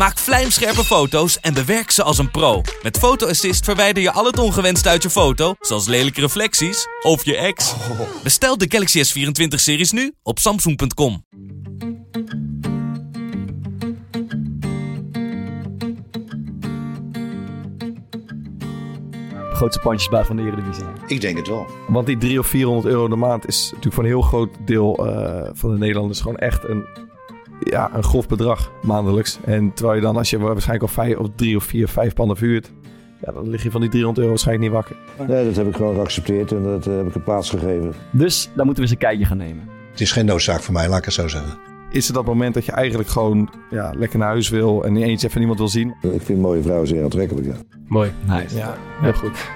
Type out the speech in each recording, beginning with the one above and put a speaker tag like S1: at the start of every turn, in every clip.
S1: Maak vlijmscherpe foto's en bewerk ze als een pro. Met Photo Assist verwijder je al het ongewenst uit je foto, zoals lelijke reflecties of je ex. Bestel de Galaxy S24-series nu op samsung.com.
S2: grootste pandjesbaas van de Eredivisie.
S3: Ik denk het wel.
S4: Want die 300 of 400 euro de maand is natuurlijk voor een heel groot deel uh, van de Nederlanders gewoon echt een, ja, een grof bedrag maandelijks. En terwijl je dan, als je waarschijnlijk al vijf of drie of vier, vijf panden vuurt, ja, dan lig je van die 300 euro waarschijnlijk niet wakker.
S3: Nee, dat heb ik gewoon geaccepteerd en dat uh, heb ik een plaats gegeven.
S2: Dus daar moeten we eens een kijkje gaan nemen.
S3: Het is geen noodzaak voor mij, laat ik het zo zeggen.
S4: Is er dat moment dat je eigenlijk gewoon ja, lekker naar huis wil en niet eens even niemand wil zien?
S3: Ik vind mooie vrouwen zeer aantrekkelijk, ja.
S2: Mooi. Nice.
S4: Ja, heel goed.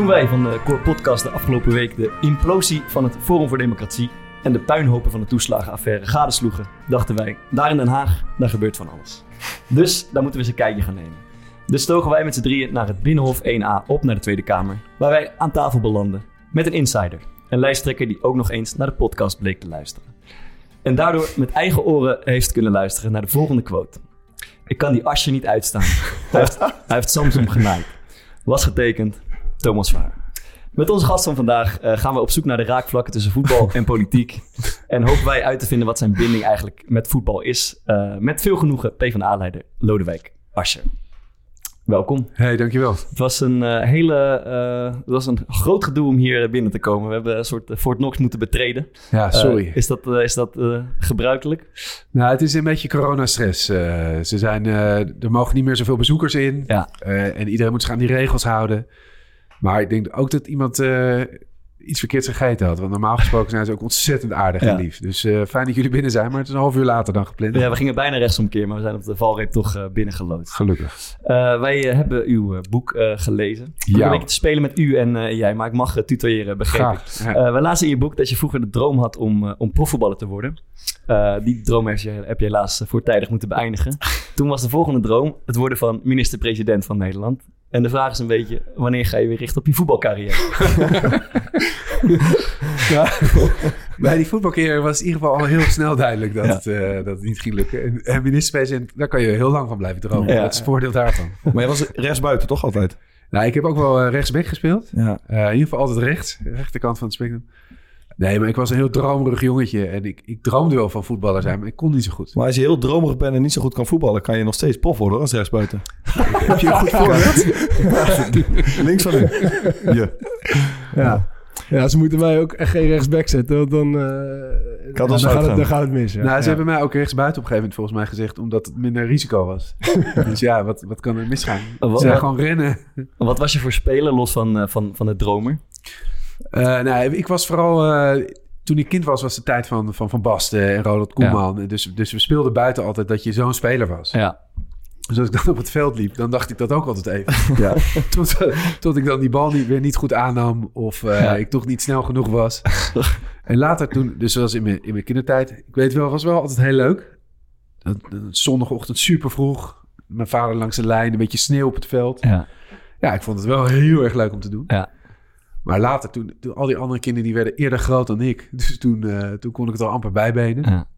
S2: Toen wij van de Core Podcast de afgelopen week de implosie van het Forum voor Democratie en de puinhopen van de toeslagenaffaire gadesloegen, dachten wij, daar in Den Haag, daar gebeurt van alles. Dus daar moeten we eens een kijkje gaan nemen. Dus togen wij met z'n drieën naar het Binnenhof 1A op naar de Tweede Kamer, waar wij aan tafel belanden met een insider. Een lijsttrekker die ook nog eens naar de podcast bleek te luisteren. En daardoor met eigen oren heeft kunnen luisteren naar de volgende quote. Ik kan die asje niet uitstaan. Hij heeft, hij heeft Samsung genaaid. Was getekend Thomas Vaar. Met onze gast van vandaag uh, gaan we op zoek naar de raakvlakken tussen voetbal en politiek. En hopen wij uit te vinden wat zijn binding eigenlijk met voetbal is. Uh, met veel genoegen PvdA-leider Lodewijk Asscher. Welkom.
S5: Hey, dankjewel.
S2: Het was een uh, hele, uh, het was een groot gedoe om hier binnen te komen. We hebben een soort Fort Knox moeten betreden.
S5: Ja, sorry.
S2: Uh, is dat, is dat gebruikelijk?
S5: Nou, het is een beetje coronastress. ze zijn, er mogen niet meer zoveel bezoekers in.
S2: Ja.
S5: en iedereen moet zich aan die regels houden. Maar ik denk ook dat iemand uh, iets verkeerds gegeten had. Want normaal gesproken zijn ze ook ontzettend aardig en lief. Dus uh, fijn dat jullie binnen zijn, maar het is een half uur later dan gepland.
S2: Ja, we gingen bijna rechtsomkeer, maar we zijn op de valreep toch uh, binnengelood.
S5: Gelukkig.
S2: wij hebben uw boek gelezen. Ja. Beetje te spelen met u en jij, maar ik mag tutoyeren, begreep ik. Ja. we lazen in je boek dat je vroeger de droom had om, om profvoetballer te worden. die droom heb je, heb je helaas voortijdig moeten beëindigen. Toen was de volgende droom het worden van minister-president van Nederland. En de vraag is een beetje, wanneer ga je weer richten op je voetbalcarrière?
S5: ja, bij die voetbalcarrière was in ieder geval al heel snel duidelijk dat, ja. het, uh, dat het niet ging lukken. En, en minister-president, daar kan je heel lang van blijven dromen. Ja. Dat is het voordeel daarvan.
S4: Maar je was rechtsbuiten toch altijd?
S5: Nou, ik heb ook wel uh, rechtsback gespeeld.
S4: Ja.
S5: Uh, in ieder geval altijd rechts, de rechterkant van het spectrum. Nee, maar ik was een heel dromerig jongetje. En ik, ik droomde wel van voetballer zijn, maar ik kon niet zo goed.
S4: Maar als je heel dromerig bent en niet zo goed kan voetballen... kan je nog steeds prof worden als rechtsbuiten.
S5: Heb je een goed voorbeeld?
S4: Links van u. Ja.
S6: ja. Ja, ze moeten mij ook echt geen rechtsback zetten, want dan, uh,
S4: dan,
S6: dan, gaat het, dan gaat het mis. Ja.
S5: Nou, ze
S6: ja.
S5: hebben mij ook rechtsbuiten op een gegeven moment volgens mij gezegd, omdat het minder risico was. dus ja, wat, wat kan er misgaan? Ze zijn gewoon rennen.
S2: Wat was je voor speler los van, uh, van, van het dromer?
S5: Uh, nou, ik was vooral... Uh, toen ik kind was, was de tijd van Van, van Basten en Ronald Koeman. Ja. Dus, dus we speelden buiten altijd dat je zo'n speler was.
S2: Ja.
S5: Dus als ik dan op het veld liep, dan dacht ik dat ook altijd even. Ja. tot, tot ik dan die bal niet, weer niet goed aannam of uh, ja. ik toch niet snel genoeg was. en later toen, dus zoals in mijn, in mijn kindertijd, ik weet wel, was wel altijd heel leuk. Dat, dat, zondagochtend super vroeg, mijn vader langs de lijn, een beetje sneeuw op het veld.
S2: Ja,
S5: ja ik vond het wel heel erg leuk om te doen.
S2: Ja.
S5: Maar later, toen, toen al die andere kinderen die werden eerder groot dan ik. Dus toen, uh, toen kon ik het al amper bijbenen.
S2: Ja.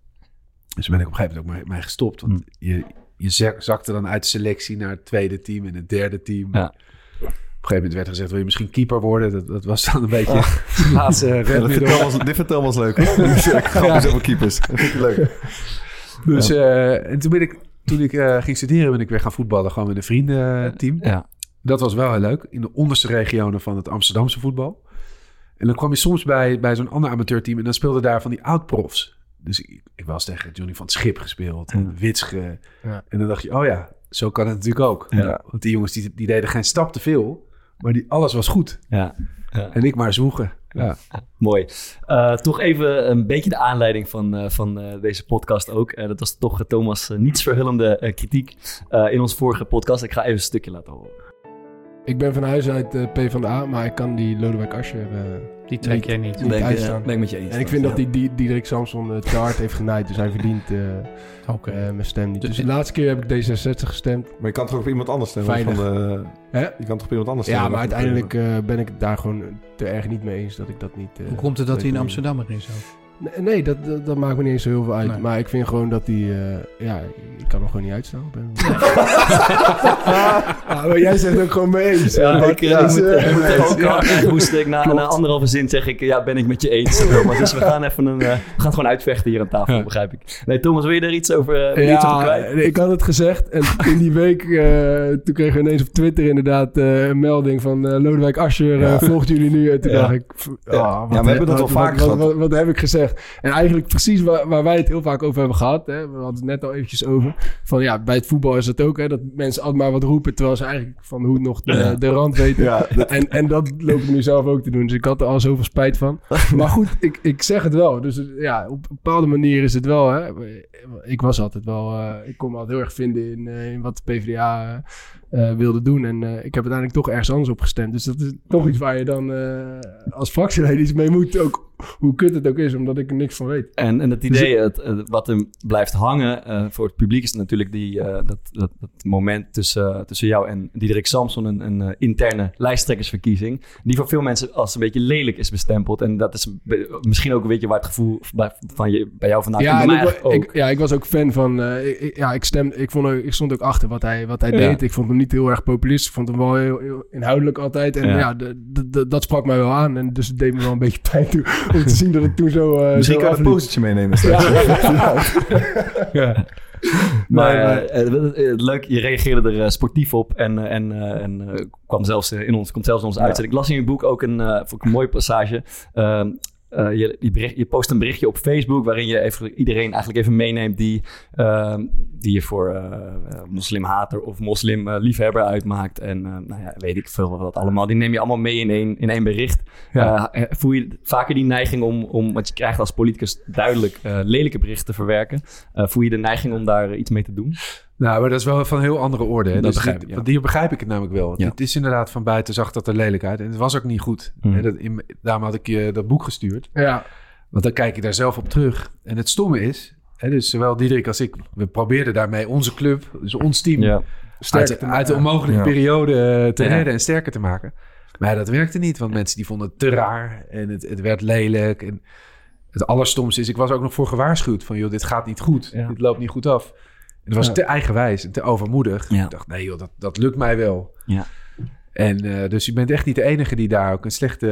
S5: Dus ben ik op een gegeven moment ook mee, mee gestopt. Want mm. je, je zakte dan uit de selectie naar het tweede team en het derde team.
S2: Ja.
S5: Op een gegeven moment werd gezegd, wil je misschien keeper worden? Dat, dat was dan een beetje oh. de laatste
S4: ja, dit, vertel was, leuk. Hoor. ik ga ja. over keepers. Dat vind ik leuk.
S5: Dus, uh, en toen ben ik, toen ik uh, ging studeren, ben ik weer gaan voetballen. Gewoon met een vriendenteam.
S2: Ja.
S5: Dat was wel heel leuk. In de onderste regionen van het Amsterdamse voetbal. En dan kwam je soms bij, bij zo'n ander amateurteam en dan speelde daar van die oud-profs. Dus ik, ik was tegen Johnny van het Schip gespeeld en Witsche.
S4: Ja.
S5: En dan dacht je, oh ja, zo kan het natuurlijk ook.
S2: Ja.
S5: Want die jongens die, die deden geen stap te veel, maar die, alles was goed.
S2: Ja. Ja.
S5: En ik maar zwoegen. Ja.
S2: Mooi. Eh, toch even een beetje de aanleiding van, eh, van eh, deze podcast ook. Dat was toch Thomas' nietsverhullende eh, kritiek in onze vorige podcast. Ik ga even een stukje laten horen.
S6: Ik ben van huis uit eh, P van de A, maar ik kan die Lodewijk Asscher eh,
S7: Die trek
S6: Niet-
S7: jij niet.
S6: niet
S2: ben, ik, eh,
S6: uitstaan.
S2: ben ik met je eens.
S6: En ik vind dat
S2: Ja.
S6: die, die Diederik Samson het te hard heeft genaaid. Dus hij verdient eh,
S7: Oké.
S6: eh, mijn stem niet.
S7: Dus-
S6: Dus de laatste keer heb ik D66 gestemd.
S4: Maar je kan toch op iemand anders stemmen?
S6: Veilig.
S4: Van de,
S6: Hè?
S4: je kan toch op iemand anders
S6: Ja,
S4: stemmen?
S6: maar uiteindelijk eh, ben ik het daar gewoon te erg niet mee eens dat ik dat niet... eh,
S7: Hoe komt het dat hij in. Amsterdam erin is?
S6: Nee, nee, dat, dat, dat maakt me niet eens zo heel veel uit.
S7: Nee.
S6: Maar ik vind gewoon dat hij... eh, ja, ik kan hem gewoon niet uitstaan. Ik ben- ja, maar jij zegt ook gewoon mee eens.
S2: Ja, ik, eh,
S6: Ja,
S2: ik moet,
S6: eh,
S2: moet.
S6: Ja.
S2: na, na anderhalve zin zeg ik, ja, ben ik met je eens. Thomas. Dus we gaan even een, eh, we gaan het gewoon uitvechten hier aan tafel,
S7: Ja.
S2: begrijp ik. Nee, Thomas, wil je er iets over, uh, iets over kwijt?
S6: Ja, ik had het gezegd. En in die week, eh, toen kregen we ineens op Twitter inderdaad eh, een melding van eh, Lodewijk Asscher. eh, volgt jullie nu? En toen
S2: Ja.
S6: dacht ik...
S4: Ja.
S6: ah,
S4: we
S6: he-
S4: hebben dat
S6: wat-
S4: wel vaker
S6: wat, wat,
S4: gehad.
S6: wat, wat heb ik gezegd? En eigenlijk precies waar, waar wij het heel vaak over hebben gehad. Hè, we hadden het net al eventjes over. Van ja, bij het voetbal is het ook. Hè, dat mensen altijd maar wat roepen. Terwijl ze eigenlijk van hoe nog de,
S2: Ja.
S6: de rand weten.
S4: Ja,
S6: En, en dat loop ik nu zelf ook te doen. Dus ik had er al zoveel spijt van. Maar goed, ik, ik zeg het wel. Dus ja, op een bepaalde manier is het wel. Hè. Ik was altijd wel. eh, ik kon me altijd heel erg vinden in, eh, in wat de PvdA eh, eh, wilde doen. En eh, ik heb uiteindelijk toch ergens anders op gestemd. Dus dat is toch iets waar je dan eh, als fractielid iets mee moet. Ook hoe kut het ook is, omdat ik er niks van weet.
S2: En, en het
S6: Dus
S2: idee, het, het- wat er blijft hangen eh, voor het publiek, is natuurlijk die, eh, dat, dat, dat moment tussen, tussen jou en Diederik Samson, een, een eh, interne lijsttrekkersverkiezing, die voor veel mensen als een beetje lelijk is bestempeld. En dat is misschien ook een beetje waar het gevoel bij, van je, bij jou vandaan komt.
S6: Ja, en ik,
S2: ook.
S6: ja, ik was ook fan van. eh, ik, ja, ik, stem, ik, vond, ik stond ook achter wat hij, wat hij
S2: Ja.
S6: deed. Ik vond hem niet heel erg populist. Ik vond hem wel heel, heel inhoudelijk altijd. En
S2: Ja.
S6: ja, de- de- de- dat sprak mij wel aan. En dus het deed me wel een beetje pijn toe, om te zien dat het toen zo. eh,
S4: Misschien
S6: zo
S4: kan je een postertje meenemen. straks.
S6: Ja.
S2: Maar eh, het- leuk, je reageerde er eh, sportief op en, eh, en, eh, en eh, kwam zelfs in ons, komt zelfs in onze
S4: Ja.
S2: uitzending. Ik las in je boek ook een, eh, vond ik een mooie passage. Eh, je, je, bericht- je post een berichtje op Facebook waarin je even, iedereen eigenlijk even meeneemt die, ehm, die je voor eh, moslimhater of moslimliefhebber uitmaakt. En nou ja, weet ik veel wat allemaal. Die neem je allemaal mee in één, in één bericht.
S5: Ja.
S2: Voel je vaker die neiging om, om, want je krijgt als politicus duidelijk lelijke berichten te verwerken. Voel je de neiging om daar iets mee te doen?
S5: Nou, maar dat is wel van een heel andere orde. Hè?
S2: Dat
S5: Dus
S2: begrijp ik, ja.
S5: Hier begrijp ik het namelijk wel.
S2: Ja.
S5: Het is inderdaad van buiten zag dat er lelijk uit. En het was ook niet goed. Hè, dat, in, daarom had ik je dat boek gestuurd.
S6: ja.
S5: Want dan kijk je daar zelf op terug. En het stomme is... Hè, dus zowel Diederik als ik... We probeerden daarmee onze club, dus ons team... uit,
S6: te
S5: uit de onmogelijke
S4: Ja.
S5: periode eh, te
S2: Ja.
S5: redden en sterker te maken. Maar dat werkte niet. Want mensen die vonden het te raar. En het, het werd lelijk. En het allerstomste is... Ik was ook nog voor gewaarschuwd. Van joh, dit gaat niet goed.
S2: Ja.
S5: Dit loopt niet goed af. En het was
S6: Ja.
S5: te eigenwijs en te overmoedig.
S2: Ja.
S5: Ik dacht, nee joh, dat, dat lukt mij wel.
S2: Ja.
S5: En eh, dus je bent echt niet de enige die daar ook een slechte,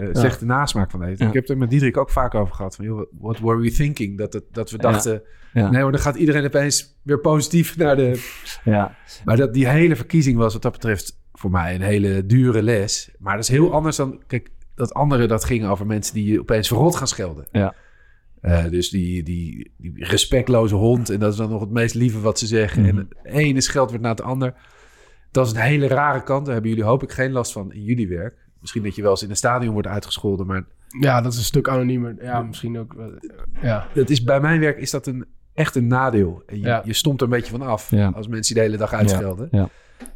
S5: eh, slechte nasmaak van heeft.
S2: Ja.
S5: Ik heb het er met Diederik ook vaak over gehad. Van, joh, what were we thinking? Dat, het, dat we
S2: Ja.
S5: dachten,
S2: Ja.
S5: nee hoor, dan gaat iedereen opeens weer positief naar de...
S2: Ja.
S5: Maar dat, die hele verkiezing was wat dat betreft voor mij een hele dure les. Maar dat is heel anders dan... Kijk, dat andere dat ging over mensen die opeens verrot gaan schelden.
S2: Ja.
S5: Eh, dus die, die, die respectloze hond. En dat is dan nog het meest lieve wat ze zeggen.
S2: Mhm.
S5: En het ene scheld wordt na het ander. Dat is een hele rare kant. Daar hebben jullie hoop ik geen last van in jullie werk. Misschien dat je wel eens in een stadion wordt uitgescholden. Maar
S6: ja, dat is een stuk anoniemer. Ja, misschien ook. Ja.
S5: dat is, bij mijn werk is dat een, echt een nadeel. En je,
S6: Ja.
S5: je stomt er een beetje van af.
S2: Ja.
S5: Als mensen die de hele dag uitschelden.
S2: Ja.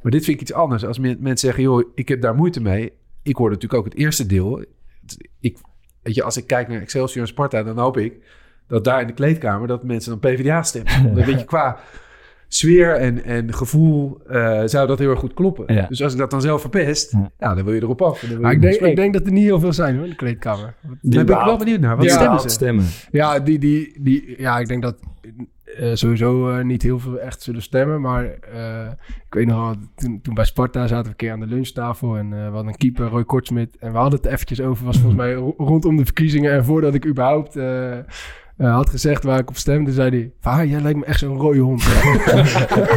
S5: Maar dit vind ik iets anders. Als men- mensen zeggen, joh, ik heb daar moeite mee. Ik hoor natuurlijk ook het eerste deel. Ik, weet je, als ik kijk naar Excelsior en Sparta, dan hoop ik dat daar in de kleedkamer dat mensen dan PvdA stemmen. Dan weet je, qua sfeer en, en gevoel eh, zou dat heel erg goed kloppen.
S2: Ja.
S5: Dus als ik dat dan zelf verpest,
S2: Ja.
S5: ja, dan wil je erop af. en dan wil
S6: Maar
S5: je
S6: ik denk,
S5: bespreken.
S6: ik denk dat er niet heel veel zijn hoor, in de kleedkamer.
S5: Daar ben ik wel benieuwd naar. Wat
S6: Ja.
S5: stemmen ze?
S2: Stemmen.
S6: Ja, die, die, die, ja ik denk dat eh, sowieso eh, niet heel veel echt zullen stemmen. Maar eh, ik weet nog wel, toen, toen bij Sparta zaten we een keer aan de lunchtafel. En we hadden een keeper, Roy Kortsmit. En we hadden het eventjes over, was volgens mij ro- rondom de verkiezingen. En voordat ik überhaupt eh, had gezegd waar ik op stemde, zei hij... Va, jij lijkt me echt zo'n rode hond.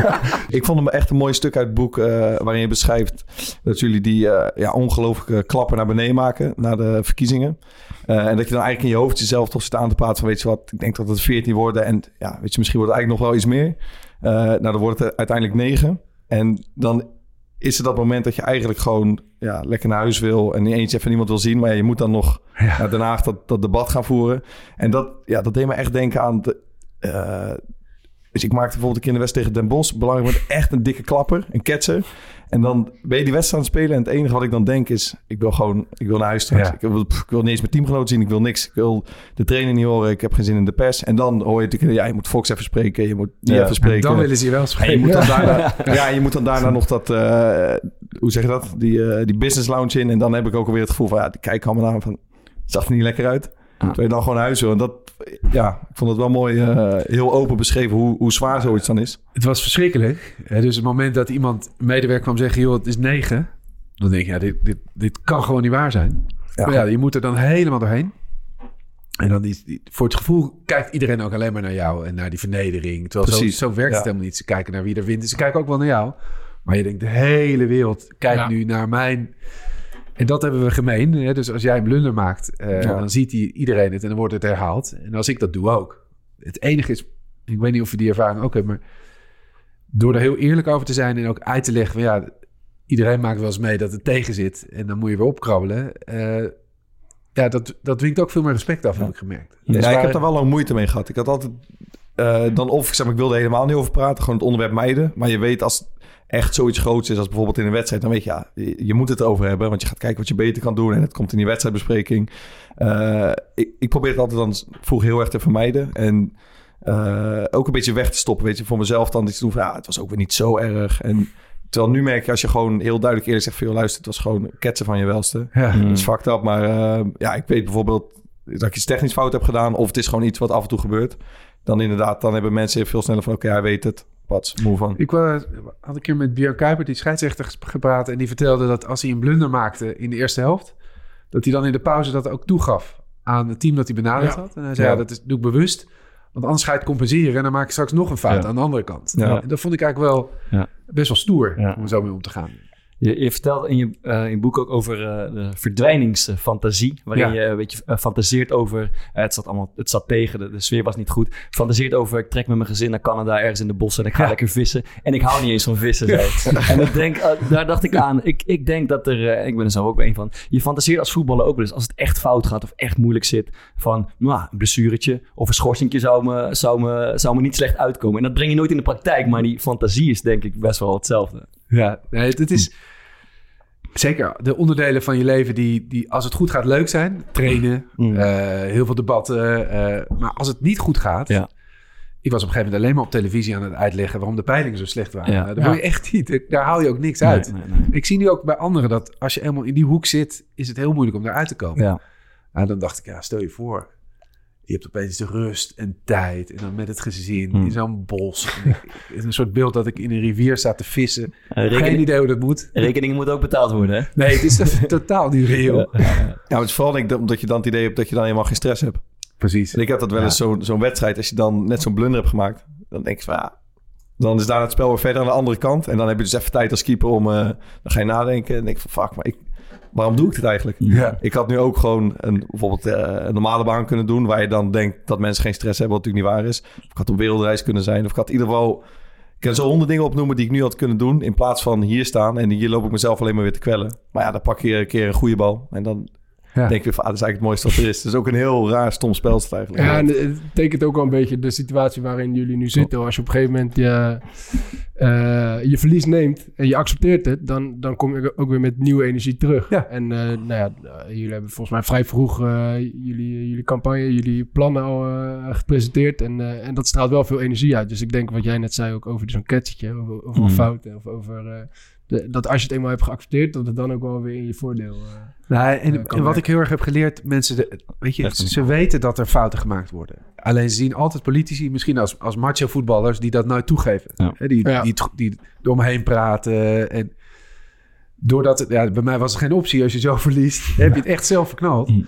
S4: Ik vond hem echt een mooi stuk uit het boek eh, waarin je beschrijft dat jullie die eh, ja, ongelooflijke klappen naar beneden maken na de verkiezingen. En dat je dan eigenlijk in je hoofd jezelf toch zit aan te praten van weet je wat, ik denk dat het 14 worden en ja, weet je, misschien wordt het eigenlijk nog wel iets meer. Nou, dan wordt het uiteindelijk 9. En dan is er dat moment dat je eigenlijk gewoon ja, lekker naar huis wil en niet eens even niemand wil zien, maar ja, je moet dan nog
S5: Ja.
S4: naar Den Haag dat, dat debat gaan voeren. En dat, ja, dat deed me echt denken aan. De, eh, dus ik maakte bijvoorbeeld een keer in de wedstrijd tegen Den Bosch. Belangrijk wordt echt een dikke klapper, een ketser. En dan ben je die wedstrijd aan het spelen. En het enige wat ik dan denk is, ik wil gewoon, ik wil naar huis straks.
S5: Ja.
S4: Ik, wil, ik wil niet eens mijn teamgenoten zien. Ik wil niks. Ik wil de trainer niet horen. Ik heb geen zin in de pers. En dan hoor je natuurlijk, ja, je moet Fox even spreken. Je moet die
S2: Ja.
S4: even
S5: En
S4: spreken.
S5: dan willen ze je wel
S4: En je
S5: spreken.
S4: moet dan daarna, ja, je moet dan daarna nog dat, eh, hoe zeg je dat? Die, eh, die business lounge in. En dan heb ik ook alweer het gevoel van, ja, die kijk allemaal naar van, het zag er niet lekker uit. Terwijl je dan gewoon naar huis wil. En dat, ja, ik vond het wel mooi, eh, heel open beschreven hoe, hoe zwaar zoiets dan is.
S5: Het was verschrikkelijk. Hè, dus het moment dat iemand, medewerker kwam zeggen... joh, het is negen. Dan denk je, ja, dit, dit, dit kan gewoon niet waar zijn.
S4: Ja.
S5: Maar ja, je moet er dan helemaal doorheen. En dan die, die- voor het gevoel kijkt iedereen ook alleen maar naar jou... en naar die vernedering. Terwijl zo, zo werkt
S4: ja.
S5: het helemaal niet. Ze kijken naar wie er wint. Ze kijken ook wel naar jou. Maar je denkt, de hele wereld kijkt
S6: Ja.
S5: nu naar mijn... En dat hebben we gemeen. Hè? Dus als jij een blunder maakt, eh,
S4: Ja.
S5: dan ziet die, iedereen het en dan wordt het herhaald. En als ik dat doe ook. Het enige is, ik weet niet of je die ervaring ook hebt, maar door er heel eerlijk over te zijn en ook uit te leggen van ja, iedereen maakt wel eens mee dat het tegen zit en dan moet je weer opkrabbelen. Eh, ja, dat, dat dwingt ook veel meer respect af, heb ik gemerkt.
S4: Ja,
S5: Dus
S4: ik heb daar wel lang moeite mee gehad. Ik had altijd eh, dan of ik zeg maar, ik wilde helemaal niet over praten, gewoon het onderwerp mijden. Maar je weet als echt zoiets groots is als bijvoorbeeld in een wedstrijd, dan weet je ja, je, moet het erover hebben, want je gaat kijken wat je beter kan doen en het komt in die wedstrijdbespreking. Eh, ik, ik probeer het altijd dan vroeger heel erg te vermijden en eh, ook een beetje weg te stoppen, weet je, voor mezelf dan iets te doen van ja, het was ook weer niet zo erg. En terwijl nu merk je als je gewoon heel duidelijk eerlijk zegt van joh, luister, het was gewoon ketsen van je welste.
S5: Ja.
S4: Dat is fucked up. Maar eh, ja, ik weet bijvoorbeeld dat ik iets technisch fout heb gedaan. Of het is gewoon iets wat af en toe gebeurt. Dan inderdaad, dan hebben mensen veel sneller van... Oké, hij weet het. Wat, moe van.
S5: Ik was, had een keer met Björn Kuiper, die scheidsrechter, gepraat. En die vertelde dat als hij een blunder maakte in de eerste helft... dat hij dan in de pauze dat ook toegaf aan het team dat hij benaderd
S6: Ja.
S5: had. En hij zei,
S4: Ja.
S5: ja, dat is, doe ik bewust. Want anders ga je het compenseren en dan maak je straks nog een fout
S2: Ja.
S5: aan de andere kant.
S4: Ja.
S5: En dat vond ik eigenlijk wel
S2: Ja.
S5: best wel stoer
S2: Ja.
S5: om er zo mee om te gaan.
S2: Je, je vertelt in je, eh, in je boek ook over eh, de verdwijningsfantasie. Waarin
S5: Ja.
S2: je een beetje eh, fantaseert over. het, zat allemaal, het zat tegen, de, de sfeer was niet goed. Fantaseert over. Ik trek met mijn gezin naar Canada, ergens in de bossen. En ik ga
S5: Ja.
S2: lekker vissen. En ik hou niet eens van vissen. En ik denk, daar dacht ik aan. Ik, ik denk dat er. ik ben er zo ook een van. Je fantaseert als voetballer ook wel eens. Als het echt fout gaat of echt moeilijk zit. Van nou, een blessuretje of een schorsingje zou me, zou, me, zou me niet slecht uitkomen. En dat breng je nooit in de praktijk. Maar die fantasie is denk ik best wel hetzelfde.
S5: Ja, nee, het, het is zeker de onderdelen van je leven die, die als het goed gaat leuk zijn. Trainen,
S2: Mm.
S5: eh, heel veel debatten. eh, maar als het niet goed gaat...
S2: Ja.
S5: Ik was op een gegeven moment alleen maar op televisie aan het uitleggen... waarom de peilingen zo slecht waren.
S2: Ja.
S5: Nou, dat wil je echt niet. Daar haal je ook niks uit.
S2: Nee, nee.
S5: Ik zie nu ook bij anderen dat als je eenmaal in die hoek zit... is het heel moeilijk om daaruit te komen.
S2: Ja.
S5: Nou, dan dacht ik, ja, stel je voor... Je hebt opeens de rust en tijd. En dan met het gezin
S2: Hmm.
S5: in zo'n bos. Ik- Het is een soort beeld dat ik in een rivier sta te vissen.
S2: Eh,
S5: Geen
S2: rekening,
S5: idee hoe dat moet.
S2: rekeningen moeten ook betaald worden, hè?
S5: Nee, het is totaal niet reëel.
S4: Ja, maar het is vooral denk ik omdat je dan het idee hebt dat je dan helemaal geen stress hebt.
S5: Precies.
S4: En ik had dat wel
S5: Ja.
S4: eens zo'n zo'n wedstrijd. Als je dan net zo'n blunder hebt gemaakt. Dan denk je van ja... Dan is daar het spel weer verder aan de andere kant. En dan heb je dus even tijd als keeper om... eh, dan ga je nadenken en denk je van fuck, maar ik, waarom doe ik dit eigenlijk?
S5: Ja.
S4: Ik had nu ook gewoon een, bijvoorbeeld eh, een normale baan kunnen doen... waar je dan denkt dat mensen geen stress hebben, wat natuurlijk niet waar is. Of ik had op wereldreis kunnen zijn. Of ik had in ieder geval... Ik kan zo honderd dingen opnoemen die ik nu had kunnen doen... in plaats van hier staan en hier loop ik mezelf alleen maar weer te kwellen. Maar ja, dan pak je een keer een goede bal. En dan
S5: Ja.
S4: denk je van, ah, dat is eigenlijk het mooiste wat er is. Het is ook een heel raar, stom spel is het eigenlijk.
S6: Ja, en het tekent ook wel een beetje de situatie waarin jullie nu zitten. Als je op een gegeven moment je, eh, je verlies neemt en je accepteert het, dan, dan kom je ook weer met nieuwe energie terug.
S5: Ja.
S6: En eh, nou ja, eh, jullie hebben volgens mij vrij vroeg eh, jullie, jullie campagne, jullie plannen al eh, gepresenteerd. En, eh, en dat straalt wel veel energie uit. Dus ik denk wat jij net zei ook over zo'n ketsetje, over, over
S2: Mm.
S6: fouten. Of over, eh, de- dat als je het eenmaal hebt geaccepteerd, dat het dan ook wel weer in je voordeel eh,
S5: Nou, en,
S6: Ja, kan
S5: en wat ik heel erg heb geleerd, mensen, de, weet je, ze weten dat er fouten gemaakt worden. Alleen ze zien altijd politici, misschien als, als macho voetballers, die dat nooit toegeven.
S2: Ja.
S5: Hè, die,
S6: Ja.
S5: die, die door me heen praten. En doordat het, ja, bij mij was het geen optie. Als je zo verliest, heb je het echt zelf verknald.
S2: Mm.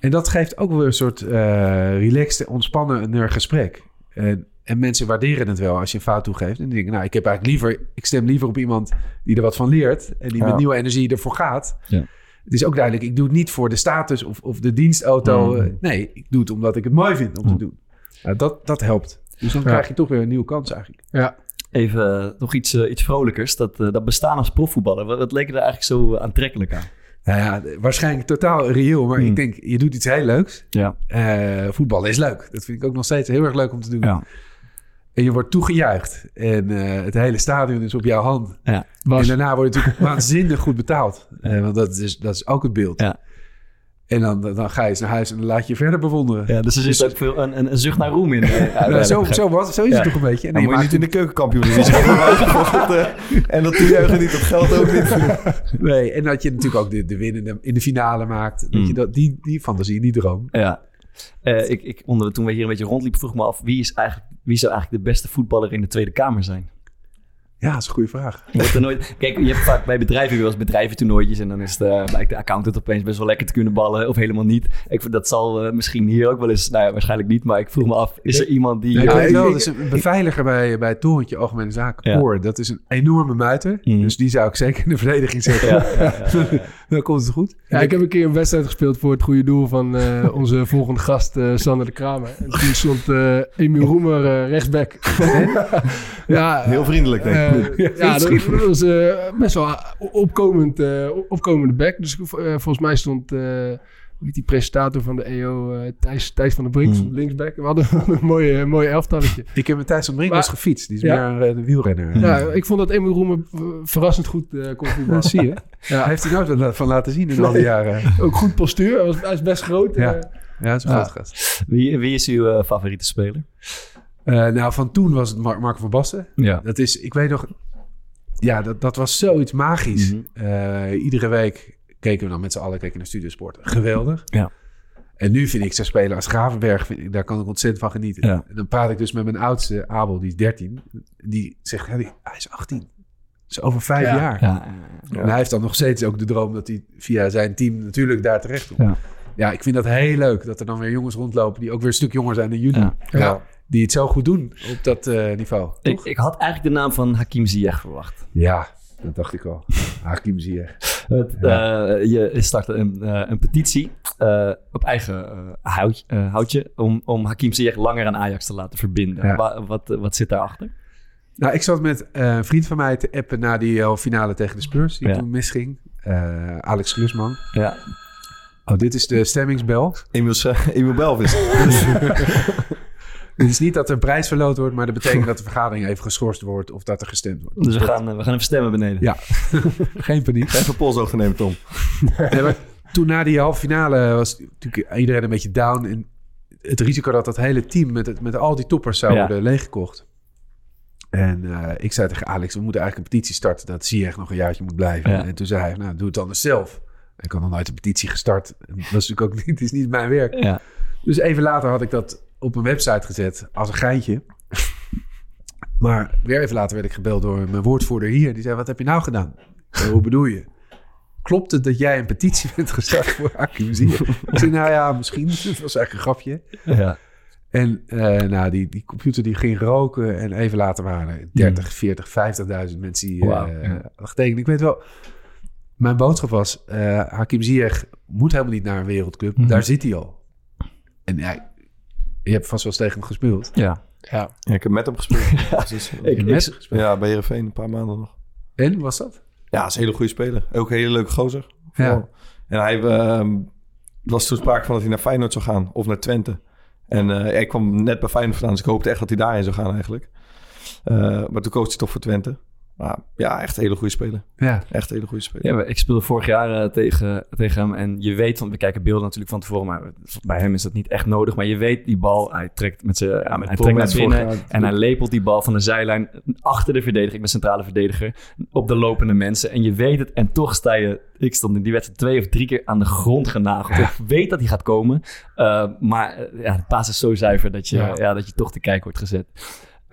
S5: En dat geeft ook weer een soort eh relaxed, ontspannen gesprek. En, en mensen waarderen het wel als je een fout toegeeft. En die denken, nou, ik heb eigenlijk liever, ik stem liever op iemand die er wat van leert. En die
S4: Ja.
S5: met nieuwe energie ervoor gaat.
S2: Ja.
S5: Het is ook duidelijk, ik doe het niet voor de status of, of de dienstauto.
S2: Mm.
S5: Eh, Nee, ik doe het omdat ik het mooi vind om te
S2: Mm.
S5: doen. Nou, dat, dat helpt. Dus dan
S6: Ja.
S5: krijg je toch weer een nieuwe kans eigenlijk.
S6: Ja,
S2: Even uh, nog iets, uh, iets vrolijkers. Dat, uh, dat bestaan als profvoetballer. Wat, wat leek er eigenlijk zo aantrekkelijk aan?
S5: Nou ja, waarschijnlijk totaal reëel. Maar ik denk, je doet iets heel leuks.
S2: Ja.
S5: Uh, voetballen is leuk. Dat vind ik ook nog steeds heel erg leuk om te doen.
S2: Ja.
S5: En je wordt toegejuicht. En uh, het hele stadion is op jouw hand.
S2: Ja.
S6: Was-
S5: En daarna word je natuurlijk waanzinnig goed betaald. Uh, want dat is, dat is ook het beeld.
S2: Ja.
S5: En dan, dan ga je eens naar huis en dan laat je je verder bewonderen.
S2: Ja, dus er zit ook veel een, een, een zucht naar roem in. Uh,
S5: Nou, zo, zo, was, zo is
S2: Ja.
S5: het toch een beetje. En
S4: Dan
S5: je
S4: moet je
S5: maakt
S4: niet in de keukenkampioen-divisie uh, En dat toejuichen niet, dat geldt ook niet.
S5: Nee, en dat je natuurlijk ook de, de winnende in de finale maakt. Dat
S2: Mm.
S5: je dat, die, die fantasie, die droom.
S2: Ja. Uh, ik, ik, onder, toen we hier een beetje rondliepen, vroeg me af... Wie, is eigenlijk, wie zou eigenlijk de beste voetballer in de Tweede Kamer zijn?
S5: Ja, dat is een goede vraag.
S2: Er nooit, kijk, je hebt vaak bij bedrijven wel eens bedrijventoernooitjes... en dan is de, blijkt de accountant opeens best wel lekker te kunnen ballen... of helemaal niet. Ik, vind dat zal uh, misschien hier ook wel eens... Nou ja, waarschijnlijk niet, maar ik vroeg me af... is er iemand die...
S5: Ja, ik
S2: uh,
S5: weet wel, dus een beveiliger bij, bij het torentje Algemene Zaken,
S2: Ja.
S5: Koor, dat is een enorme muiter.
S2: Mhm.
S5: Dus die zou ik zeker in de verdediging zetten.
S2: Ja, ja, ja, ja.
S5: Dan komt het goed.
S6: Ja, ik heb een keer een wedstrijd gespeeld voor het goede doel van eh, onze volgende gast, eh, Sander de Kramer. En toen stond eh Emiel Roemer eh, rechtsback. ja,
S4: Heel vriendelijk, denk ik.
S6: Eh, ja, dat, dat was eh, best wel opkomend, eh, opkomende back. Dus eh, volgens mij stond eh, die presentator van de EO, eh, Thijs, Thijs van der Brink,
S2: Mm.
S6: linksback. We hadden een mooie, mooie elftalletje.
S5: Ik heb met Thijs van Brink
S6: Maar-
S5: was gefietst. Die is
S6: Ja.
S5: meer een, een wielrenner.
S6: Ja, ik vond dat Emiel Roemer eh, verrassend goed eh kon voetballen.
S5: zie je.
S6: Ja.
S5: Hij heeft hij nooit van laten zien in al die jaren.
S6: Ook goed postuur. Hij, was, hij is best groot.
S5: Ja.
S6: eh.
S5: Ja, is een
S6: Ja.
S5: groot gast.
S2: Wie, wie is uw uh, favoriete speler?
S5: Uh, nou, van toen was het Mar Marco van Basten.
S2: Ja.
S5: Dat is, ik weet nog... Ja, dat, dat was zoiets magisch.
S2: Mhm.
S5: Uh, iedere week keken we dan met z'n allen keken naar Studiosport. Geweldig.
S2: Ja.
S5: En nu vind ik ze spelen als Gravenberg, vind ik, daar kan ik ontzettend van genieten.
S2: Ja.
S5: En dan praat ik dus met mijn oudste, Abel, die is 13. Die zegt, hij is 18. Dat is over vijf
S6: Ja.
S5: jaar.
S2: Ja,
S5: En hij heeft dan nog steeds ook de droom dat hij via zijn team natuurlijk daar terecht komt.
S2: Ja.
S5: Ja. ik vind dat heel leuk dat er dan weer jongens rondlopen die ook weer een stuk jonger zijn dan jullie.
S2: Ja.
S5: Die het zo goed doen op dat eh, niveau.
S2: Ik,
S5: toch?
S2: ik had eigenlijk de naam van Hakim Ziyech verwacht.
S5: Ja, dat dacht ik al. Hakim Ziyech.
S2: Het, eh, je startte een, eh, een petitie eh, op eigen eh, hout, eh, houtje om, om Hakim Ziyech langer aan Ajax te laten verbinden.
S5: Ja.
S2: Wa- wat, wat zit daarachter?
S5: Nou, ik zat met eh, een vriend van mij te appen na die finale tegen de Spurs, die
S2: Ja.
S5: toen misging. Eh, Alex Klusman.
S2: Ja.
S5: Oh, dit is de stemmingsbel.
S4: Emiel, Emiel Belvis.
S5: Het is niet dat er een prijs verloot wordt, maar dat betekent dat de vergadering even geschorst wordt of dat er gestemd wordt.
S2: Dus we gaan, we gaan even stemmen beneden.
S5: Ja. Geen paniek.
S4: Even polshoog te nemen, Tom.
S5: Nee, maar toen na die halve finale was natuurlijk iedereen een beetje down. En het risico dat dat hele team met, het, met al die toppers zou
S2: Ja.
S5: worden leeggekocht. En eh, ik zei tegen Alex, we moeten eigenlijk een petitie starten dat Ziyech nog een jaartje moet blijven.
S2: Ja.
S5: En toen zei hij, nou doe het anders zelf. Ik had nog nooit een petitie gestart. En Dat is natuurlijk ook niet, het is niet mijn werk.
S2: Ja.
S5: Dus even later had ik dat op mijn website gezet als een geintje. Maar weer even later werd ik gebeld door mijn woordvoerder hier. Die zei, wat heb je nou gedaan? Zei, Hoe bedoel je? Klopt het dat jij een petitie bent gestart voor Hakim Ziyech? Ik zei, nou ja, misschien. Het was eigenlijk een grapje.
S2: Ja.
S5: En eh, nou, die, die computer die ging roken. En even later waren er 30, 40, 50.000 mensen die eh
S2: ja.
S5: hadden getekend. Ik weet wel, mijn boodschap was... eh Hakim Ziyech moet helemaal niet naar een wereldcup.
S2: Mhm.
S5: Daar zit hij al. En ja, je hebt vast wel eens tegen hem gespeeld.
S2: ja.
S6: Ja.
S4: Ja, ik heb met hem gespeeld. Dus,
S2: Ik, ik,
S5: Met gespeeld.
S4: ja, bij Heerenveen een paar maanden nog.
S5: En, was dat?
S4: Ja, is een hele goede speler. Ook een hele leuke gozer.
S5: Ja.
S4: En hij ehm, was toen sprake van dat hij naar Feyenoord zou gaan. Of naar Twente. En eh, ik kwam net bij Feyenoord vandaan. Dus ik hoopte echt dat hij daarheen zou gaan eigenlijk. Eh, maar toen koos hij toch voor Twente. Maar ja, echt een hele goede speler.
S5: Ja.
S4: Echt een hele goede speler.
S2: Ja, ik speelde vorig jaar eh, tegen, tegen hem. En je weet, want we kijken beelden natuurlijk van tevoren. Maar bij hem is dat niet echt nodig. Maar je weet, die bal, hij trekt met zijn ja, hij trekt naar binnen. En hij lepelt die bal van de zijlijn achter de verdediger. Ik ben centrale verdediger. Op de lopende mensen. En je weet het. En toch sta je... Ik stond in die wedstrijd twee of drie keer aan de grond genageld. Ik weet dat hij gaat komen. Uh, maar uh, ja, de paas is zo zuiver dat je, ja. ja. dat je toch te kijken wordt gezet.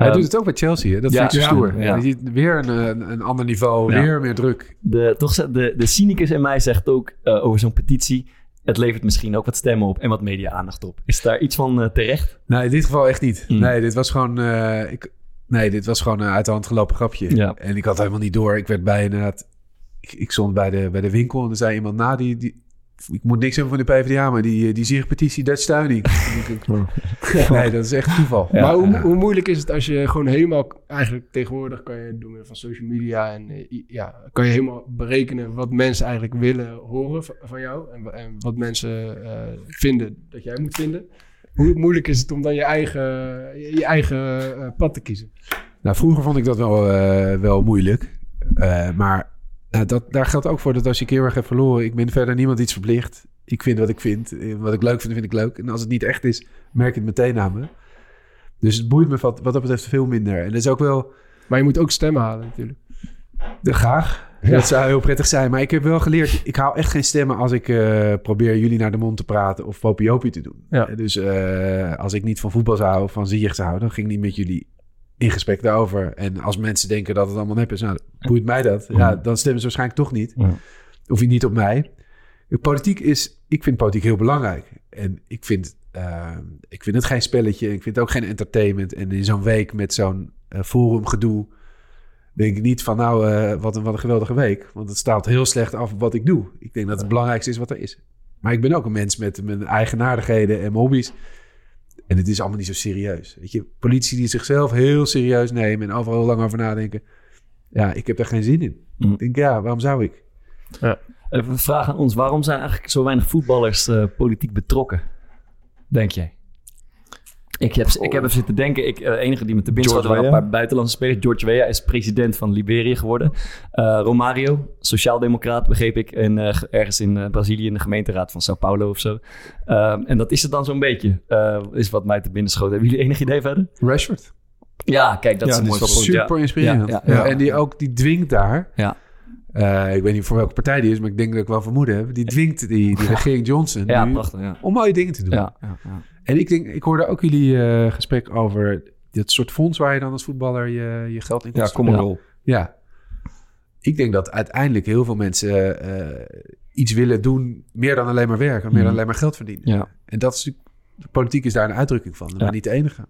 S5: Hij
S2: Um,
S5: doet het ook bij Chelsea, hè? dat
S2: ja,
S5: vind ik stoer.
S2: ja.
S5: Je ziet weer een, een, een ander niveau,
S2: Ja.
S5: weer meer druk.
S2: De, toch, de, de cynicus in mij zegt ook eh, over zo'n petitie... het levert misschien ook wat stemmen op en wat media-aandacht op. Is daar iets van eh, terecht?
S5: Nee, in dit geval echt niet.
S2: Mm.
S5: Nee, dit was gewoon... eh, ik, nee, dit was gewoon een uit de hand gelopen grapje.
S2: Ja.
S5: En ik had helemaal niet door. Ik werd bij inderdaad... Ik, ik stond bij de, bij de winkel en er zei iemand na die... die ik moet niks hebben van de PvdA, maar die, die zierpetitie, dat steun ik. nee, dat is echt toeval.
S6: maar hoe, hoe moeilijk is het als je gewoon helemaal... Eigenlijk tegenwoordig kan je door middel van social media... en eh, ja, kan je helemaal berekenen wat mensen eigenlijk willen horen van jou... en, en wat mensen eh, vinden dat jij moet vinden. Hoe moeilijk is het om dan je eigen, je, eigen eh, pad te kiezen?
S5: Nou, vroeger vond ik dat wel, eh, wel moeilijk. Eh, maar dat, daar geldt ook voor dat als je een keer weg hebt verloren... ik ben verder niemand iets verplicht. Ik vind wat ik vind. Eh, Wat ik leuk vind, vind ik leuk. En als het niet echt is, merk je het meteen aan me. Dus het boeit me wat, wat dat betreft veel minder. En dat is ook wel...
S6: Maar je moet ook stemmen halen natuurlijk.
S5: De graag. Dat zou heel prettig zijn. Maar ik heb wel geleerd, ik haal echt geen stemmen als ik eh, probeer jullie naar de mond te praten of popiopie te doen.
S6: Ja.
S5: Eh, Dus als ik niet van voetbal zou houden of van Ziyech zou houden, dan ging ik niet met jullie in gesprek daarover. En als mensen denken dat het allemaal nep is, nou, boeit mij dat. Ja, dan stemmen ze waarschijnlijk toch niet.
S2: Ja.
S5: Of je niet op mij. Politiek is, ik vind politiek heel belangrijk. En ik vind, eh, ik vind het geen spelletje. Ik vind het ook geen entertainment. En in zo'n week met zo'n eh, forumgedoe denk ik niet van nou, eh, wat, een, wat een geweldige week. Want het staat heel slecht af wat ik doe. Ik denk dat het belangrijkste is wat er is. Maar ik ben ook een mens met mijn eigenaardigheden en mijn hobby's. En het is allemaal niet zo serieus. Weet je, politie die zichzelf heel serieus nemen en overal heel lang over nadenken. Ja, ik heb daar geen zin in.
S2: Mm.
S5: Ik denk, ja, waarom zou ik?
S2: Even een vraag aan ons. Waarom zijn eigenlijk zo weinig voetballers eh, politiek betrokken? Denk jij? Ik heb, ik heb even zitten denken. Ik, eh, enige die me te binnen schoot
S4: George
S2: waren een paar buitenlandse spelers. George Weah is president van Liberië geworden. Eh, Romario, sociaaldemocraat, begreep ik. En eh, ergens in Brazilië in de gemeenteraad van Sao Paulo of zo. Ehm, en dat is het dan zo'n beetje. eh, is wat mij te binnen schoot. Hebben jullie enig idee verder?
S5: Rashford.
S2: Ja, kijk, dat
S4: Ja,
S2: is een mooi punt.
S5: Super
S2: Ja.
S5: inspirerend.
S2: Ja,
S5: Ja,
S2: ja, ja.
S5: En die ook, die dwingt daar.
S2: Ja.
S5: Eh, ik weet niet voor welke partij die is, maar ik denk dat ik wel vermoeden heb. Die dwingt die, die regering Johnson
S2: Ja,
S5: nu
S2: prachtig. Ja.
S5: om mooie dingen te doen.
S2: Ja, ja, ja.
S5: En ik denk, ik hoorde ook jullie eh, gesprek over dit soort fonds waar je dan als voetballer je, je geld in kan
S4: Ja, kom maar rol.
S5: Ja. Ik denk dat uiteindelijk heel veel mensen eh, iets willen doen, meer dan alleen maar werken, meer dan
S2: Mhm.
S5: alleen maar geld verdienen.
S2: Ja.
S5: En dat is natuurlijk, de politiek is daar een uitdrukking van, maar
S2: Ja.
S5: niet de enige.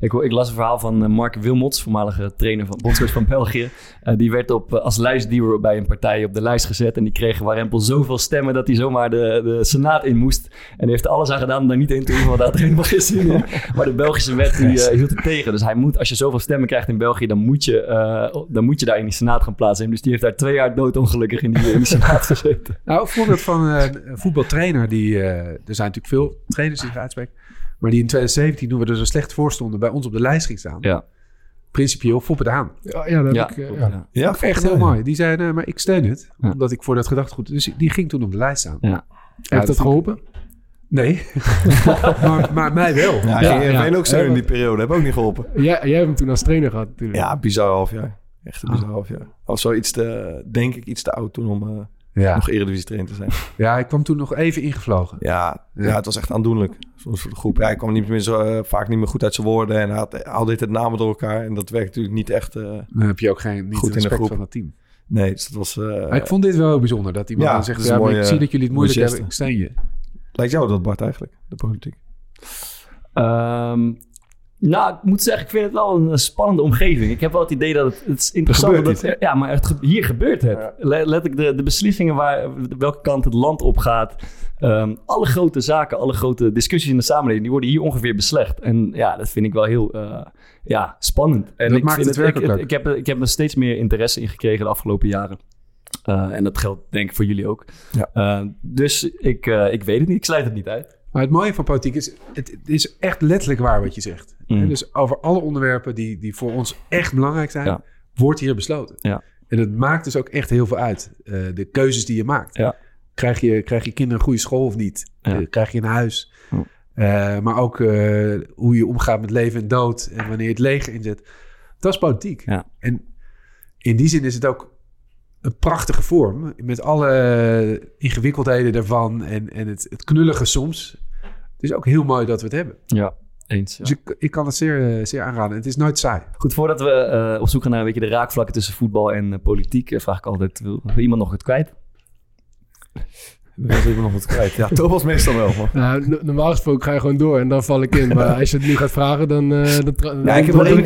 S2: Ik, ik las een verhaal van eh, Mark Wilmots, voormalige trainer van bondscoach van België. Eh, die werd op, eh, als lijstduwer bij een partij op de lijst gezet. En die kreeg Warempel zoveel stemmen dat hij zomaar de, de Senaat in moest. En die heeft er alles aan gedaan om daar niet in te hoeven, want daar had er helemaal geen zin in. Maar de Belgische wet die, eh, hield het tegen. Dus hij moet, als je zoveel stemmen krijgt in België, dan moet je, dan moet je daar in die Senaat gaan plaatsen. Dus die heeft daar twee jaar doodongelukkig in die, in die Senaat gezeten.
S5: Nou, voorbeeld van een voetbaltrainer die, er zijn natuurlijk veel trainers die zich uitspreken, maar die in 2017, toen we er zo slecht voor stonden, bij ons op de lijst ging staan.
S2: Ja.
S5: Principieel Foppe de Haan.
S6: Ja, ja, dat
S2: Ja,
S6: heb ik, eh, ja.
S2: ja.
S4: Ja,
S5: Echt heel mooi. Die zei, nee, maar ik steun het.
S2: Ja.
S5: Omdat ik voor dat gedachtegoed... Dus die ging toen op de lijst staan.
S2: Ja.
S6: Heeft dat geholpen?
S5: Nee. maar, maar mij wel.
S4: Ja,
S2: Ja, ja.
S4: ook zo in die periode. Heb ook niet geholpen.
S6: Jij, jij hebt hem toen als trainer gehad natuurlijk.
S4: Ja, bizar half jaar. Echt een bizar half jaar. Of zo iets te, denk ik, iets te oud toen om eh,
S5: Ja.
S4: nog Eredivisie trainer te zijn.
S5: ja, ik kwam toen nog even ingevlogen.
S4: Ja, ja, het was echt aandoenlijk. Voor de groep. Ja, hij kwam niet meer zo, eh, vaak niet meer goed uit zijn woorden. En hij had al dit het namen door elkaar. En dat werkt natuurlijk niet echt... eh,
S5: Dan heb je ook geen niet
S4: Goed in de
S5: respect
S4: groep.
S5: van het team.
S4: nee, dus dat was... eh,
S5: ik vond dit wel heel bijzonder. Dat iemand
S4: Ja,
S5: dan zegt, ja, maar ik
S4: mooie,
S5: zie dat jullie het moeilijk
S4: mooie
S5: hebben. Ik steun je.
S4: Lijkt jou dat, Bart, eigenlijk? De politiek?
S2: Ehm, nou, ik moet zeggen, ik vind het wel een eh, spannende omgeving. Ik heb wel het idee dat het, het is interessant dat, ja, maar het, hier gebeurt het. Le- Letterlijk de, de beslissingen waar, welke kant het land op gaat. Ehm, alle grote zaken, alle grote discussies in de samenleving, die worden hier ongeveer beslecht. En ja, dat vind ik wel heel eh, ja, spannend. En
S5: Dat
S2: ik
S5: maakt
S2: vind
S5: het werkelijk
S2: ik,
S5: leuk.
S2: ik, heb, er- ik heb er steeds meer interesse in gekregen de afgelopen jaren. Eh, en dat geldt denk ik voor jullie ook.
S4: Ja.
S2: Dus ik, ik weet het niet, ik sluit het niet uit.
S5: Maar het mooie van politiek is, het, het is echt letterlijk waar wat je zegt.
S2: Mm.
S5: Dus over alle onderwerpen die, die voor ons echt belangrijk zijn,
S2: Ja.
S5: wordt hier besloten.
S2: Ja.
S5: En het maakt dus ook echt heel veel uit. eh, de keuzes die je maakt.
S2: Ja.
S5: Krijg, je, krijg je kinderen een goede school of niet? Eh, krijg je een huis? Eh, maar ook hoe je omgaat met leven en dood. En wanneer je het leger inzet. Dat is politiek.
S2: Ja.
S5: En in die zin is het ook een prachtige vorm. Met alle ingewikkeldheden daarvan. En, en het, het knullige soms. Het is ook heel mooi dat we het hebben.
S2: Ja, eens. ja.
S5: Dus ik, ik kan het zeer, eh, zeer aanraden. Het is nooit saai.
S2: Goed, voordat we eh, op zoek gaan naar een beetje de raakvlakken tussen voetbal en eh, politiek, vraag ik altijd: wil, wil iemand nog het kwijt?
S4: Was even nog wat kwijt. Ja, Thomas meestal wel. Maar.
S6: Nou, no- normaal gesproken ga je gewoon door en dan val ik in. Maar als je het nu gaat vragen, dan... eh dan
S2: Ja, ik heb
S6: dan
S2: wel één-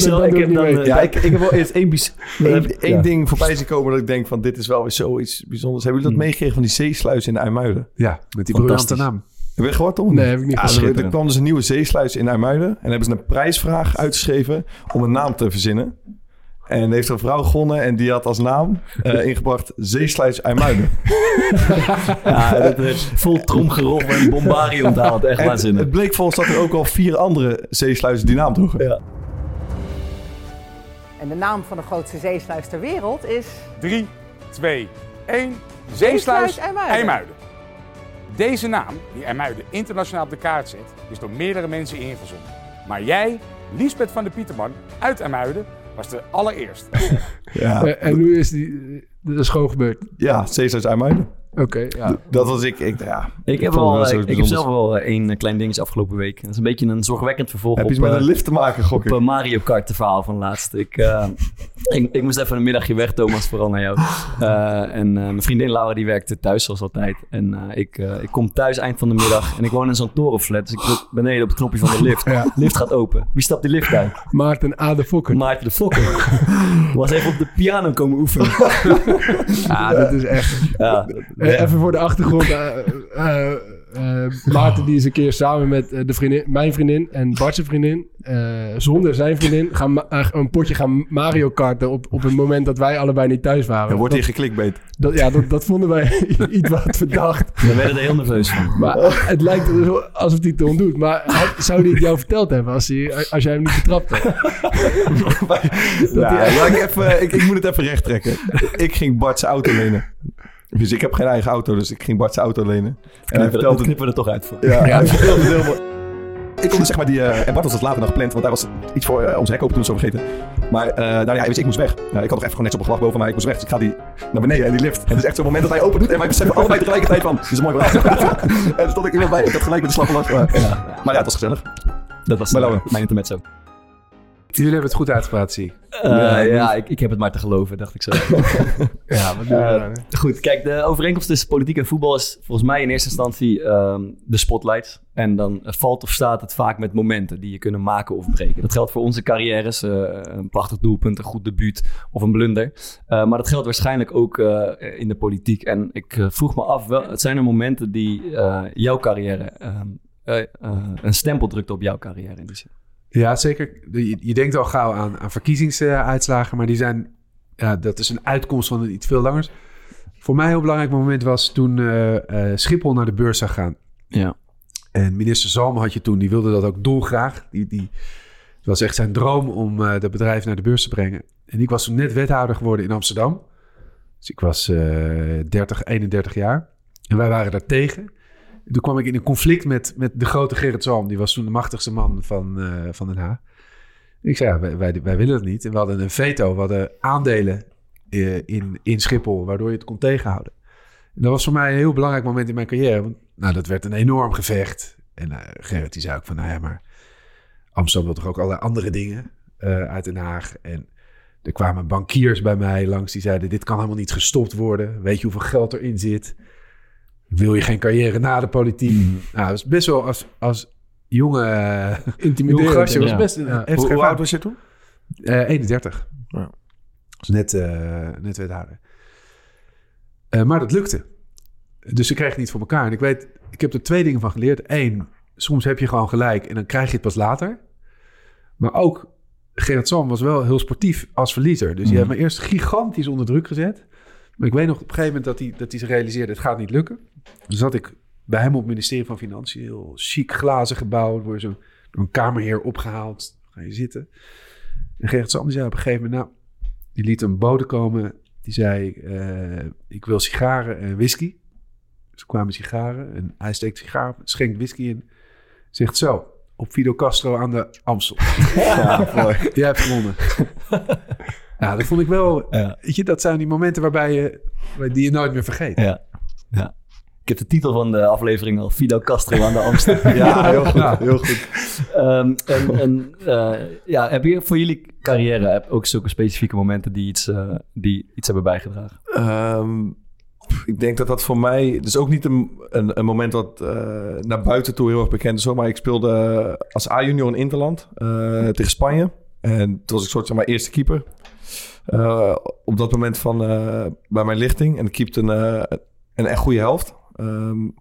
S4: eerst één, één, één
S2: ja.
S4: ding voorbij zien komen dat ik denk van dit is wel weer zoiets bijzonders. Hebben jullie dat
S2: Hmm.
S4: meegekregen van die zeesluis in IJmuiden?
S5: Ja, met die briljante naam.
S4: Heb je gehoord, Tom?
S6: Nee, heb ik niet
S4: Ja,
S6: gezien.
S4: er, kwam dus een nieuwe zeesluis in IJmuiden. En hebben ze een prijsvraag uitgeschreven om een naam te verzinnen. En heeft een vrouw gewonnen en die had als naam eh, ingebracht Zeesluis IJmuiden.
S2: Ja, dat is vol tromgeroffel en onthaald. Echt waanzinnig.
S4: het bleek volgens dat er ook al vier andere zeesluizen die naam droegen.
S2: Ja.
S7: En de naam van de grootste zeesluis ter wereld is
S8: 3, 2, 1.
S7: Zeesluis
S8: Zeesluis
S7: IJmuiden.
S8: IJmuiden. Deze naam, die IJmuiden internationaal op de kaart zet, is door meerdere mensen ingezonden. Maar jij, Liesbeth van de Pieterman uit IJmuiden, was de allereerste.
S4: Ja,
S6: Eh, en nu is die... Dat is gewoon gebeurd.
S4: ja Zeesluis IJmuiden.
S6: Oké, ja.
S4: Dat was ik. ik ja,
S2: Ik heb, wel, ik, ik heb
S4: bijzonders.
S2: zelf wel eh, één eh, klein dingetje afgelopen week. Dat is een beetje een zorgwekkend vervolg
S4: Heb
S2: op,
S4: je iets met
S2: eh,
S4: een lift te maken, gok
S2: op
S4: ik?
S2: eh, Mario Kart de verhaal van laatst. Ik, eh, ik, ik moest even een middagje weg, Thomas, vooral naar jou. Eh, en eh, mijn vriendin Laura die werkte thuis zoals altijd. En eh, ik, eh, ik kom thuis eind van de middag en ik woon in zo'n torenflat. Dus ik druk beneden op het knopje van de lift.
S6: Ja.
S2: Lift gaat open. Wie stapt die lift uit?
S6: Maarten A. de Fokker.
S2: Maarten de Fokker. Was even op de piano komen oefenen.
S6: Ja, dat is echt...
S2: Ja,
S6: Eh, even voor de achtergrond. eh, eh, eh, Maarten die is een keer samen met de vriendin, mijn vriendin en Bart's vriendin, eh, zonder zijn vriendin, gaan een potje gaan Mario karten op, op het moment dat wij allebei niet thuis waren.
S4: Dan wordt hier geklikbeet.
S6: dat, ja, dat, dat vonden wij iets wat verdacht.
S2: we werden er heel nerveus van.
S6: Maar het lijkt er zo alsof hij het ontdoet. Maar hij- zou hij het jou verteld hebben als, hij, als jij hem niet betrapt had?
S4: Ja, ja, ik, even, ik, ik moet het even recht trekken. Ik ging Bart's auto lenen. Dus ik heb geen eigen auto, dus ik ging Bart's auto lenen. En hij vertelde
S2: dat knippen we er toch uit voor.
S4: Ja, hij vertelde heel mooi. Ik kon dus zeg maar die... eh, en Bart was het later nog gepland, want hij was iets voor eh, ons hek open toen zo vergeten. Maar eh nou ja, dus ik moest weg. Ja, ik had nog even gewoon net zo'n gelach boven mij. Ik moest weg, dus ik ga die naar beneden en die lift. En het is echt zo'n moment dat hij open doet en wij beseffen allebei tegelijkertijd van... Dit is een mooi verhaal. en er stond ik iemand bij. Ik had gelijk met de. Maar ja, maar ja, het was gezellig.
S2: Dat was
S4: Maar
S2: uh, mijn intermezzo.
S5: Jullie hebben het goed uitgepraat, zie ik.
S2: Eh, ja, ik, ik heb het maar te geloven, dacht ik zo.
S6: Ja, wat doe je
S2: Eh,
S6: dan? hè?
S2: Goed, kijk, de overeenkomst tussen politiek en voetbal is volgens mij in eerste instantie ehm, de spotlight. En dan valt of staat het vaak met momenten die je kunnen maken of breken. Dat geldt voor onze carrières, eh, een prachtig doelpunt, een goed debuut of een blunder. Eh, maar dat geldt waarschijnlijk ook eh, in de politiek. En ik eh, vroeg me af, wel, het zijn er momenten die eh, jouw carrière, ehm, eh, eh, een stempel drukt op jouw carrière in die zin.
S5: Ja, zeker. Je, je denkt al gauw aan, aan verkiezingsuitslagen, maar die zijn, ja, dat is een uitkomst van iets veel langers. Voor mij een heel belangrijk moment was toen eh, eh, Schiphol naar de beurs zou gaan.
S2: Ja.
S5: En minister Zalm had je toen, die wilde dat ook dolgraag. Die, die, het was echt zijn droom om eh dat bedrijf naar de beurs te brengen. En ik was toen net wethouder geworden in Amsterdam. Dus ik was eh 30, 31 jaar. En wij waren daar tegen. En toen kwam ik in een conflict met, met de grote Gerrit Zalm. Die was toen de machtigste man van, eh, van Den Haag. Ik zei, wij, wij, willen het niet. En we hadden een veto. We hadden aandelen eh, in, in Schiphol, waardoor je het kon tegenhouden. En dat was voor mij een heel belangrijk moment in mijn carrière. Want nou, dat werd een enorm gevecht. En eh, Gerrit die zei ook van, nou ja, maar Amsterdam wil toch ook allerlei andere dingen uit Den Haag. En er kwamen bankiers bij mij langs die zeiden, dit kan helemaal niet gestopt worden. Weet je hoeveel geld erin zit? Wil je geen carrière na de politiek? Nou, dat was best wel als, als jonge, eh, jong gastje. was best
S6: Ja.
S4: Hoe, hoe oud was je toen?
S5: Eh, 31.
S4: Ja.
S5: Dus net, eh net wethouder. Eh, maar dat lukte. Dus ze kregen het niet voor elkaar. En ik weet, ik heb er twee dingen van geleerd. Eén, soms heb je gewoon gelijk en dan krijg je het pas later. Maar ook, Gerrit Zalm was wel heel sportief als verliezer. Dus die heeft me eerst gigantisch onder druk gezet. Maar ik weet nog op een gegeven moment dat hij, dat hij zich realiseerde... het gaat niet lukken. Dus zat ik bij hem op het ministerie van Financiën. Heel chic glazen gebouw. Je zo door een kamerheer opgehaald. Ga je zitten. En Gerrit die zei op een gegeven moment... nou, die liet een bode komen. Die zei, eh, ik wil sigaren en whisky. Dus er kwamen sigaren en hij steekt sigaar schenkt whisky in. Zegt zo, op Fidel Castro aan de Amstel. ja, mooi. Jij hebt gewonnen. ja, dat vond ik wel...
S2: Ja.
S5: Weet je, dat zijn die momenten waarbij je, die je nooit meer vergeet.
S2: Ja. ja. Ik heb de titel van de aflevering al, Fidel Castro aan de Amsterdam.
S4: Ja, heel goed. Heel goed.
S2: Ehm, en en eh, ja, heb je voor jullie carrière heb ook zulke specifieke momenten die iets, eh, die iets hebben bijgedragen?
S4: Ehm, Ik denk dat dat voor mij... Is ook niet een, een, een moment wat uh, naar buiten toe heel erg bekend is. Hoor. Maar ik speelde als A-junior in Interland uh, tegen Spanje. En toen was ik soort van mijn eerste keeper. Uh, op dat moment van bij mijn lichting. En ik keepte een, een echt goede helft. Um,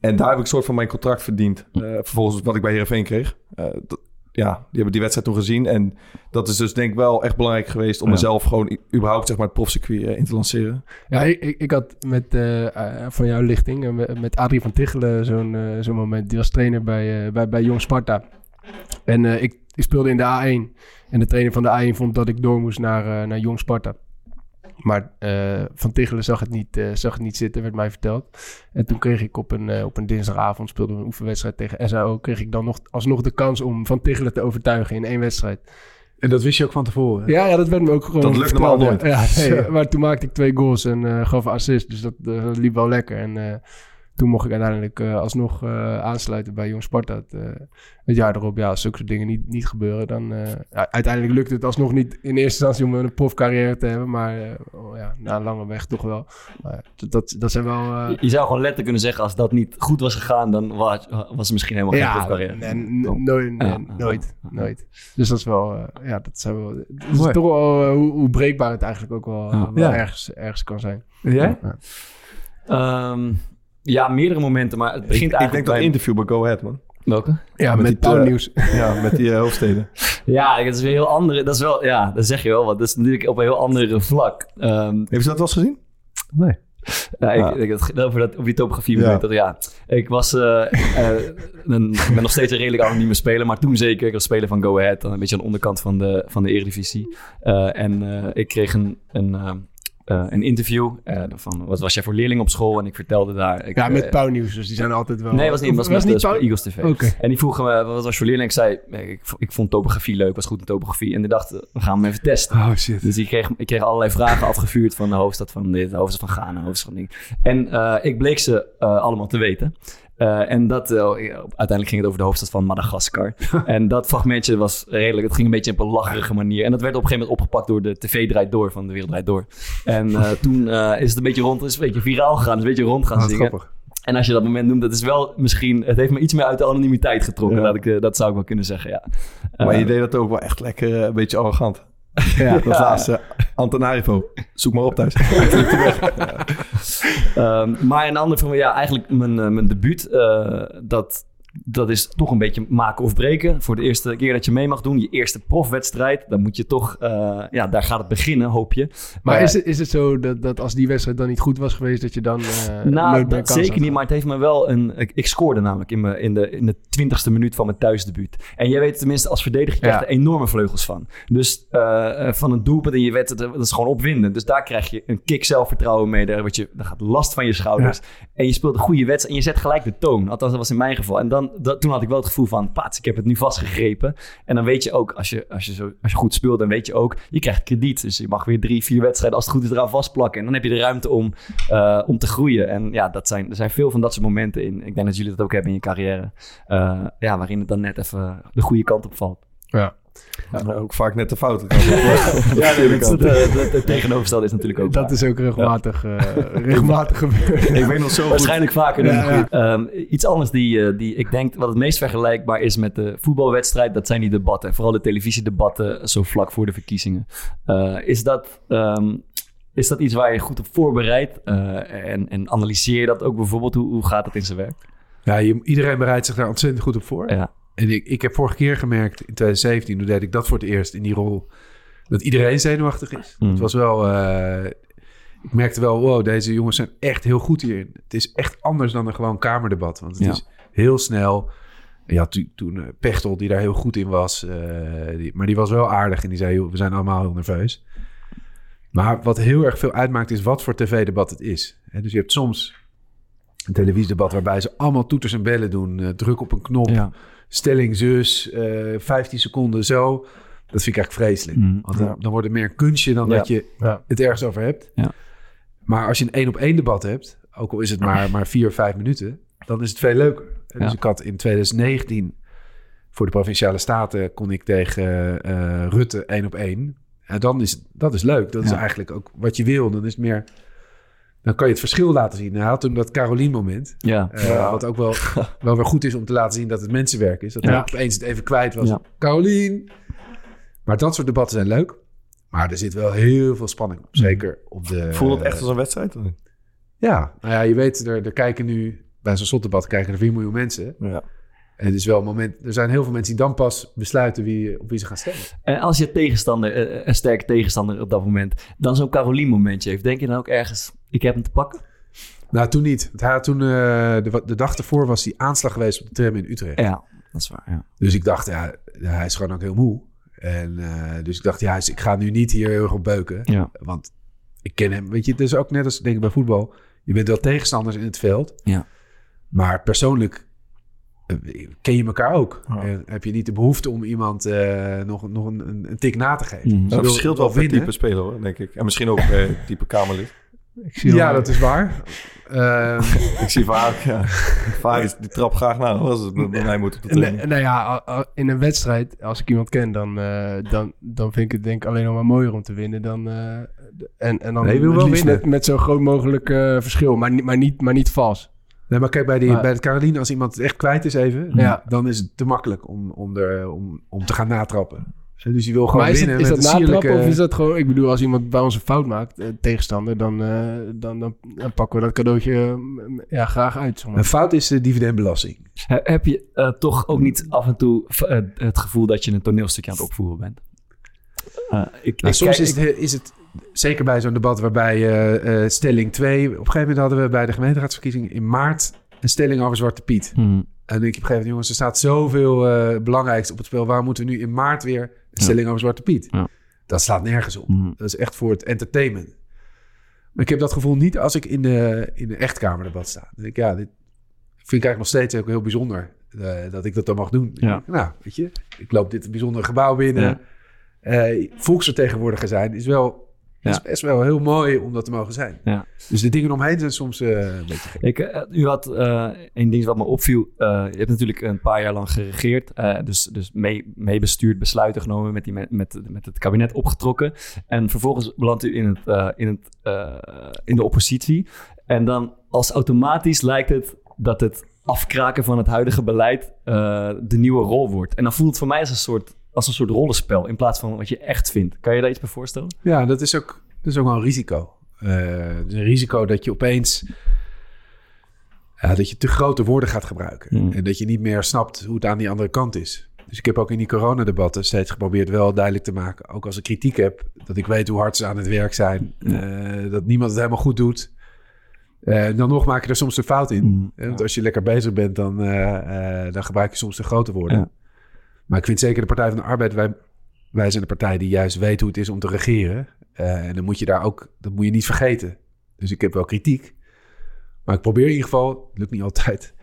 S4: en daar heb ik een soort van mijn contract verdiend. vervolgens wat ik bij Heerenveen kreeg. Dat, ja, die hebben die wedstrijd toen gezien. En dat is dus denk ik wel echt belangrijk geweest... om mezelf gewoon überhaupt zeg maar, het profcircuit in te lanceren.
S6: Ja, ik, ik had met van jouw lichting... met, met Adrie van Tichelen zo'n zo'n moment. Die was trainer bij, bij, bij Jong Sparta. En ik, ik speelde in de A1. En de trainer van de A1 vond dat ik door moest naar, naar Jong Sparta. Maar uh, Van Tichelen zag het, niet, uh, zag het niet zitten, werd mij verteld. En toen kreeg ik op een, uh, op een dinsdagavond, speelde een oefenwedstrijd tegen SAO... kreeg ik dan nog, alsnog de kans om Van Tichelen te overtuigen in één wedstrijd.
S5: En dat wist je ook van tevoren?
S6: Ja, ja dat werd me ook gewoon
S4: Dat lukt normaal nooit.
S6: Ja, maar toen maakte ik twee goals en gaf een assist. Dus dat, liep wel lekker. En toen mocht ik uiteindelijk uh, alsnog uh, aansluiten bij Jong Sparta. Het, uh, het, jaar erop, ja, als zulke soort dingen niet, niet gebeuren, dan uiteindelijk lukt het alsnog niet in eerste instantie om een profcarrière te hebben, maar oh, ja, na een lange weg toch wel. dat, dat zijn wel...
S2: Je, je, zou gewoon letterlijk kunnen zeggen, als dat niet goed was gegaan, dan was, was het misschien helemaal
S6: ja,
S2: geen profcarrière.
S6: Nee, nooit, ja. nooit, nooit. Dus dat is wel, ja, dat zijn wel, het is toch wel hoe, hoe, breekbaar het eigenlijk ook wel, wel ergens, ergens kan zijn.
S5: Jij?
S2: Um, ja, meerdere momenten, maar het begint
S4: ik,
S2: eigenlijk
S4: Ik denk dat
S2: bij...
S4: interview bij Go Ahead, man.
S2: Welke?
S6: Ja, met, met
S4: die,
S6: nieuws.
S4: ja, met die uh, hoofdsteden.
S2: ja, dat is weer heel andere. Dat is wel, ja, dat zeg je wel wat. Dat is natuurlijk op een heel andere vlak. Um,
S4: Heeft ze dat wel eens gezien?
S5: Nee.
S2: Ja, ik, ik, ik, over, dat, over die topografie ja. dat, ja. Ik was uh, uh, een, ik ben nog steeds een redelijk anonieme speler, maar toen zeker. Ik was speler van Go Ahead, dan een beetje aan de onderkant van de, van de Eredivisie. Uh, en ik kreeg een, een uh, een interview uh, van wat was jij voor leerling op school en ik vertelde daar. Ik,
S6: ja, met uh, Pauw Nieuws, dus die zijn altijd wel.
S2: Nee, was niet. Was,
S6: was
S2: met
S6: niet
S2: Eagles TV.
S6: Okay.
S2: En die vroegen me wat was je voor leerling. Ik zei ik, ik vond topografie leuk, was goed in topografie. En die dachten we gaan hem even testen.
S5: Oh shit.
S2: Dus ik kreeg, ik kreeg allerlei vragen afgevuurd van de hoofdstad van dit, de hoofdstad van Ghana, hoofdstad van ding. En ik bleek ze allemaal te weten. Uh, en dat, uh, uiteindelijk ging het over de hoofdstad van Madagaskar. en dat fragmentje was redelijk, het ging een beetje op een lacherige manier. En dat werd op een gegeven moment opgepakt door de TV Draait Door van de Wereld Draait Door. En uh, toen is het een beetje rond, is een beetje viraal gegaan, is een beetje rond gaan
S5: oh,
S2: zingen.
S5: Grappig.
S2: En als je dat moment noemt, dat is wel misschien, het heeft me iets meer uit de anonimiteit getrokken. Ja. Dat, ik, dat zou ik wel kunnen zeggen, ja.
S4: Maar je deed dat ook wel echt lekker, een beetje arrogant. Ja, dat ja. laatste. Antanarivo. Zoek maar op thuis.
S2: um, maar een ander van ja, eigenlijk mijn, uh, mijn debuut. Uh, dat, dat is toch een beetje maken of breken. Voor de eerste keer dat je mee mag doen. Je eerste profwedstrijd. Dan moet je toch... Uh, ja, daar gaat het beginnen, hoop je.
S6: Maar is, het, is het zo dat, dat als die wedstrijd dan niet goed was geweest... dat je dan
S2: Nou, dat zeker niet. Maar het heeft me wel een... Ik, ik scoorde namelijk in, me, in, de, in de twintigste minuut van mijn thuisdebuut. En jij weet tenminste als verdediger... je krijgt ja. er enorme vleugels van. Dus uh, van een doelpunt in je wedstrijd... dat is gewoon opwindend. Dus daar krijg je een kick zelfvertrouwen mee. Daar, je, daar gaat last van je schouders. Ja. En je speelt een goede wedstrijd... en je zet gelijk de toon. Althans, dat was in mijn geval. En dan dat, toen had ik wel het gevoel van, paats, ik heb het nu vastgegrepen. En dan weet je ook, als je, als je, zo, als je goed speelt, dan weet je ook, je krijgt krediet. Dus je mag weer drie, vier wedstrijden, als het goed is, eraan vastplakken. En dan heb je de ruimte om, uh, om te groeien. En ja, dat zijn, er zijn veel van dat soort momenten in. Ik denk dat jullie dat ook hebben in je carrière. Uh, ja, waarin het dan net even de goede kant op valt.
S6: Ja.
S4: Ja, ook vaak net de fouten.
S2: ja, nee, het, het, het, het, tegenovergestelde is natuurlijk ook
S6: Dat
S2: waar.
S6: is ook regelmatig, ja. uh, regelmatig gebeurd.
S4: ik weet nog zo
S2: Waarschijnlijk vaker dan ja, ja. Um, iets anders die, uh, die ik denk wat het meest vergelijkbaar is met de voetbalwedstrijd, dat zijn die debatten. Vooral de televisiedebatten zo vlak voor de verkiezingen. Uh, is dat... Um, is dat iets waar je goed op voorbereidt? en, en analyseer je dat ook bijvoorbeeld? Hoe, hoe gaat dat in zijn werk?
S5: Ja, je, iedereen bereidt zich daar ontzettend goed op voor.
S2: Ja.
S5: En ik, ik heb vorige keer gemerkt, in 2017, toen deed ik dat voor het eerst in die rol, dat iedereen zenuwachtig is. Mm. Het was wel, uh, ik merkte wel, wow, deze jongens zijn echt heel goed hierin. Het is echt anders dan een gewoon kamerdebat, want het ja. is heel snel. Ja, toen, toen uh, Pechtel, die daar heel goed in was, uh, die, maar die was wel aardig en die zei, we zijn allemaal heel nerveus. Maar wat heel erg veel uitmaakt is wat voor tv-debat het is. He, dus je hebt soms een televisiedebat waarbij ze allemaal toeters en bellen doen, uh, druk op een knop. Ja stelling zus, uh, 15 seconden zo. Dat vind ik echt vreselijk. Mm, Want dan, ja. dan, wordt het meer een kunstje dan ja. dat je ja. het ergens over hebt. Maar als je een één op één debat hebt, ook al is het maar, maar vier of vijf minuten, dan is het veel leuker. Dus ik had in 2019 voor de Provinciale Staten kon ik tegen uh, Rutte één op één. En dan is dat is leuk. Dat is eigenlijk ook wat je wil. Dan is het meer dan kan je het verschil laten zien. Hij had toen dat Carolien-moment.
S2: Ja.
S5: eh, Wat ook wel, wel weer goed is om te laten zien dat het mensenwerk is. Dat hij
S6: Ja.
S5: opeens het even kwijt was.
S2: Ja.
S5: Carolien. Maar dat soort debatten zijn leuk. Maar er zit wel heel veel spanning op. Zeker op de...
S4: Voelt het echt als een wedstrijd?
S5: Ja, nou ja, je weet, er, er kijken nu... Bij zo'n slotdebat kijken er 4 miljoen mensen.
S4: Ja.
S5: En het is wel een moment... Er zijn heel veel mensen die dan pas besluiten wie, op wie ze gaan stemmen.
S2: En als je tegenstander, eh, een sterke tegenstander op dat moment, dan zo'n Carolien momentje heeft, denk je dan ook ergens, ik heb hem te pakken?
S5: Nou, toen niet. Want hij had toen, eh, de, de dag ervoor was die aanslag geweest op de tram in Utrecht.
S2: Ja, dat is waar. Ja.
S5: Dus ik dacht, ja, hij is gewoon ook heel moe. En eh, dus ik dacht, ja, ik ga nu niet hier heel erg op beuken.
S2: Ja.
S5: Want ik ken hem. Weet je, het is ook net als denk ik bij voetbal. Je bent wel tegenstanders in het veld.
S2: Ja.
S5: Maar persoonlijk eh, ken je elkaar ook. En heb je niet de behoefte om iemand eh, nog, nog een, een, een tik na te geven.
S2: Mhm.
S4: Dat
S5: wil
S4: verschilt wel per type speler, hoor, denk ik. En misschien ook per type Kamerlid.
S6: Ik zie
S5: Ja,
S6: al-
S5: dat is waar. Ehm,
S4: Ik zie vaak, ja, vaak is die trap graag naar. Als het bij mij moet op de training.
S6: Nee, nou ja, in een wedstrijd, als ik iemand ken, dan, eh, dan, dan vind ik het denk ik alleen nog maar mooier om te winnen. Dan, eh, en, en dan
S5: Nee, wil wel winnen.
S6: Met, met zo groot mogelijk eh, verschil, maar, niet- maar, niet, maar niet vals.
S5: Nee, maar kijk, bij, die,
S6: Maar-
S5: bij de Caroline, als iemand het echt kwijt is even...
S6: Ja.
S5: dan is het te makkelijk om, om, er, om, om te gaan natrappen. Dus je wil gewoon
S6: Maar is, het,
S5: winnen
S6: is
S5: met
S6: dat
S5: een
S6: natrappen
S5: sierlijke...
S6: of is dat gewoon... Ik bedoel, als iemand bij ons een fout maakt, eh, tegenstander, dan, eh, dan, dan, dan pakken we dat cadeautje eh, m- ja, graag uit. zeg maar.
S5: Een fout is de dividendbelasting.
S2: He- Heb je eh, toch ook niet af en toe het gevoel dat je een toneelstukje aan het opvoeren bent? Eh, ik,
S5: Nou,
S2: ik
S5: soms
S2: kijk-
S5: is, het, is het, zeker bij zo'n debat waarbij eh, eh, stelling 2... Op een gegeven moment hadden we bij de gemeenteraadsverkiezingen in maart... een stelling over Zwarte Piet.
S2: Hmm.
S5: En ik heb op een gegeven moment, jongens, er staat zoveel eh belangrijks op het spel. Waarom moeten we nu in maart weer een stelling over Zwarte Piet?
S2: Ja.
S5: Dat slaat nergens op.
S2: Hmm.
S5: Dat is echt voor het entertainment. Maar ik heb dat gevoel niet als ik in de, in de echtkamerdebat sta. Dan denk ik, ja, dit vind ik eigenlijk nog steeds ook heel bijzonder. dat ik dat dan mag doen. Ik
S2: Ja.
S5: denk, nou, weet je, ik loop dit bijzondere gebouw binnen. Eh, volksvertegenwoordiger zijn is wel...
S2: Ja.
S5: Is best wel heel mooi om dat te mogen zijn.
S2: Ja.
S5: Dus de dingen omheen zijn soms eh, een beetje gek.
S2: Ik, eh, u had eh een ding wat me opviel. Je hebt natuurlijk een paar jaar lang geregeerd. dus dus mee, meebestuurd, besluiten genomen, met, die, met, met, het kabinet opgetrokken. En vervolgens belandt u in, het, in, het, in de oppositie. En dan als automatisch lijkt het dat het afkraken van het huidige beleid de nieuwe rol wordt. En dan voelt het voor mij als een soort, als een soort rollenspel in plaats van wat je echt vindt. Kan je daar iets bij voorstellen?
S5: Ja, dat is ook, dat is ook wel een risico. Is een risico dat je opeens ja, dat je te grote woorden gaat gebruiken.
S2: Mm.
S5: En dat je niet meer snapt hoe het aan die andere kant is. Dus ik heb ook in die coronadebatten steeds geprobeerd wel duidelijk te maken, ook als ik kritiek heb, dat ik weet hoe hard ze aan het werk zijn. eh, dat niemand het helemaal goed doet. Eh, dan nog maak je er soms een fout in.
S2: Mm.
S5: Want als je lekker bezig bent, dan, dan gebruik je soms de grote woorden.
S2: Ja.
S5: Maar ik vind zeker de Partij van de Arbeid, wij, wij zijn de partij die juist weet hoe het is om te regeren. Eh, en dan moet je daar ook, dat moet je niet vergeten. Dus ik heb wel kritiek. Maar ik probeer in ieder geval, het lukt niet altijd.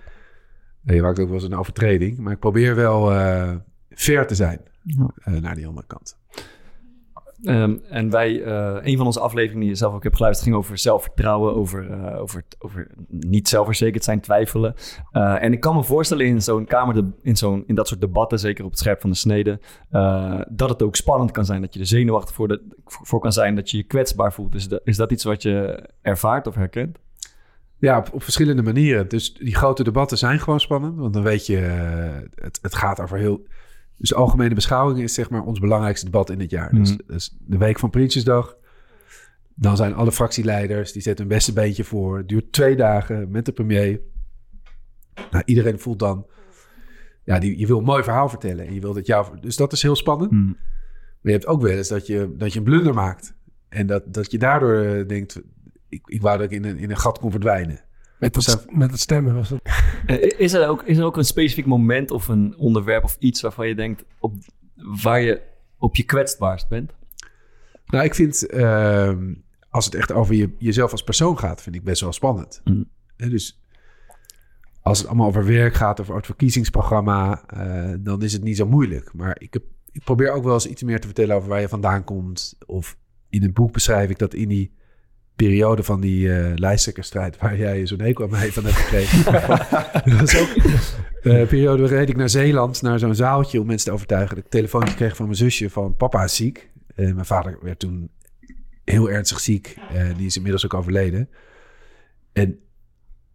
S5: Nee, je maakt ook wel eens een overtreding. Maar ik probeer wel eh fair te zijn
S2: Ja.
S5: eh, naar die andere kant.
S2: Ehm, en wij, eh, een van onze afleveringen die je zelf ook hebt geluisterd, ging over zelfvertrouwen, over, eh, over, over niet zelfverzekerd zijn, twijfelen. Eh, en ik kan me voorstellen in zo'n kamer, in, zo'n, in dat soort debatten, zeker op het scherp van de snede, dat het ook spannend kan zijn, dat je er zenuwachtig voor, de, voor kan zijn, dat je je kwetsbaar voelt. Is, dat is dat iets wat je ervaart of herkent?
S5: Ja, op, op verschillende manieren. Dus die grote debatten zijn gewoon spannend. Want dan weet je, het, het gaat over heel... Dus de algemene beschouwing is zeg maar ons belangrijkste debat in het jaar. Dus, dus de week van Prinsjesdag. Dan zijn alle fractieleiders, die zetten hun beste beentje voor. Het duurt twee dagen met de premier. Nou, iedereen voelt dan... Ja, die, je wil een mooi verhaal vertellen. En je wil dat jou... Dus dat is heel spannend.
S2: Hmm.
S5: Maar je hebt ook wel eens dat je, dat je een blunder maakt. En dat, dat je daardoor eh, denkt... Ik, ik wou dat ik in een, in een gat kon verdwijnen.
S6: Met het, met het stemmen was dat.
S2: Eh, Is er, ook, is er ook een specifiek moment of een onderwerp of iets waarvan je denkt, op, waar je op je kwetsbaarst bent?
S5: Nou, ik vind, ehm, als het echt over je, jezelf als persoon gaat, vind ik best wel spannend.
S2: Mm.
S5: Dus als het allemaal over werk gaat of over het verkiezingsprogramma, eh, dan is het niet zo moeilijk. Maar ik, heb, ik probeer ook wel eens iets meer te vertellen over waar je vandaan komt. Of in het boek beschrijf ik dat in die periode van die eh lijsttrekkerstrijd, waar jij zo'n hekel aan mij van hebt gekregen. dat was ook eh, periode reed ik naar Zeeland, naar zo'n zaaltje om mensen te overtuigen. Dat ik een telefoontje kreeg van mijn zusje van papa is ziek. En mijn vader werd toen heel ernstig ziek. en die is inmiddels ook overleden. En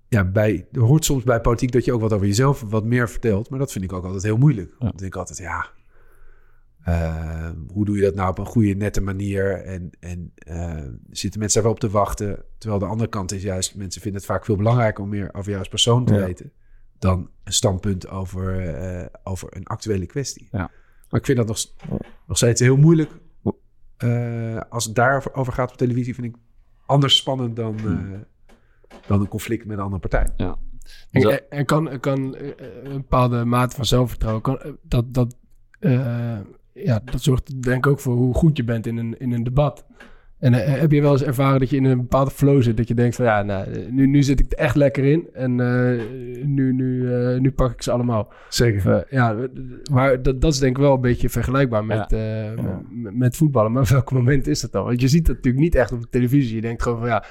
S5: ja, bij, er hoort soms bij politiek dat je ook wat over jezelf wat meer vertelt. Maar dat vind ik ook altijd heel moeilijk. Want ik denk altijd, ja, eh, hoe doe je dat nou op een goede, nette manier? En, en eh, zitten mensen daar wel op te wachten? Terwijl de andere kant is juist, mensen vinden het vaak veel belangrijker om meer over jou als persoon te
S2: Ja.
S5: weten. Dan een standpunt over, eh, over een actuele kwestie.
S2: Ja.
S5: Maar ik vind dat nog, nog steeds heel moeilijk. Eh, als het daarover over gaat op televisie, vind ik anders spannend dan, eh, dan een conflict met een andere partij.
S2: Ja.
S6: En,
S2: Zo-
S6: en- en kan, kan een bepaalde mate van zelfvertrouwen, kan, dat, dat, eh, ja, dat zorgt denk ik ook voor hoe goed je bent in een, in een debat. En eh, heb je wel eens ervaren dat je in een bepaalde flow zit, dat je denkt van ja, nou, eh, nu, nu zit ik er echt lekker in en eh, nu, nu, eh, nu pak ik ze allemaal.
S5: Zeker.
S6: Of, ja, maar dat, dat is denk ik wel een beetje vergelijkbaar met, eh, met, met voetballen. Maar op welk moment is dat dan? Want je ziet dat natuurlijk niet echt op de televisie. Je denkt gewoon van ja,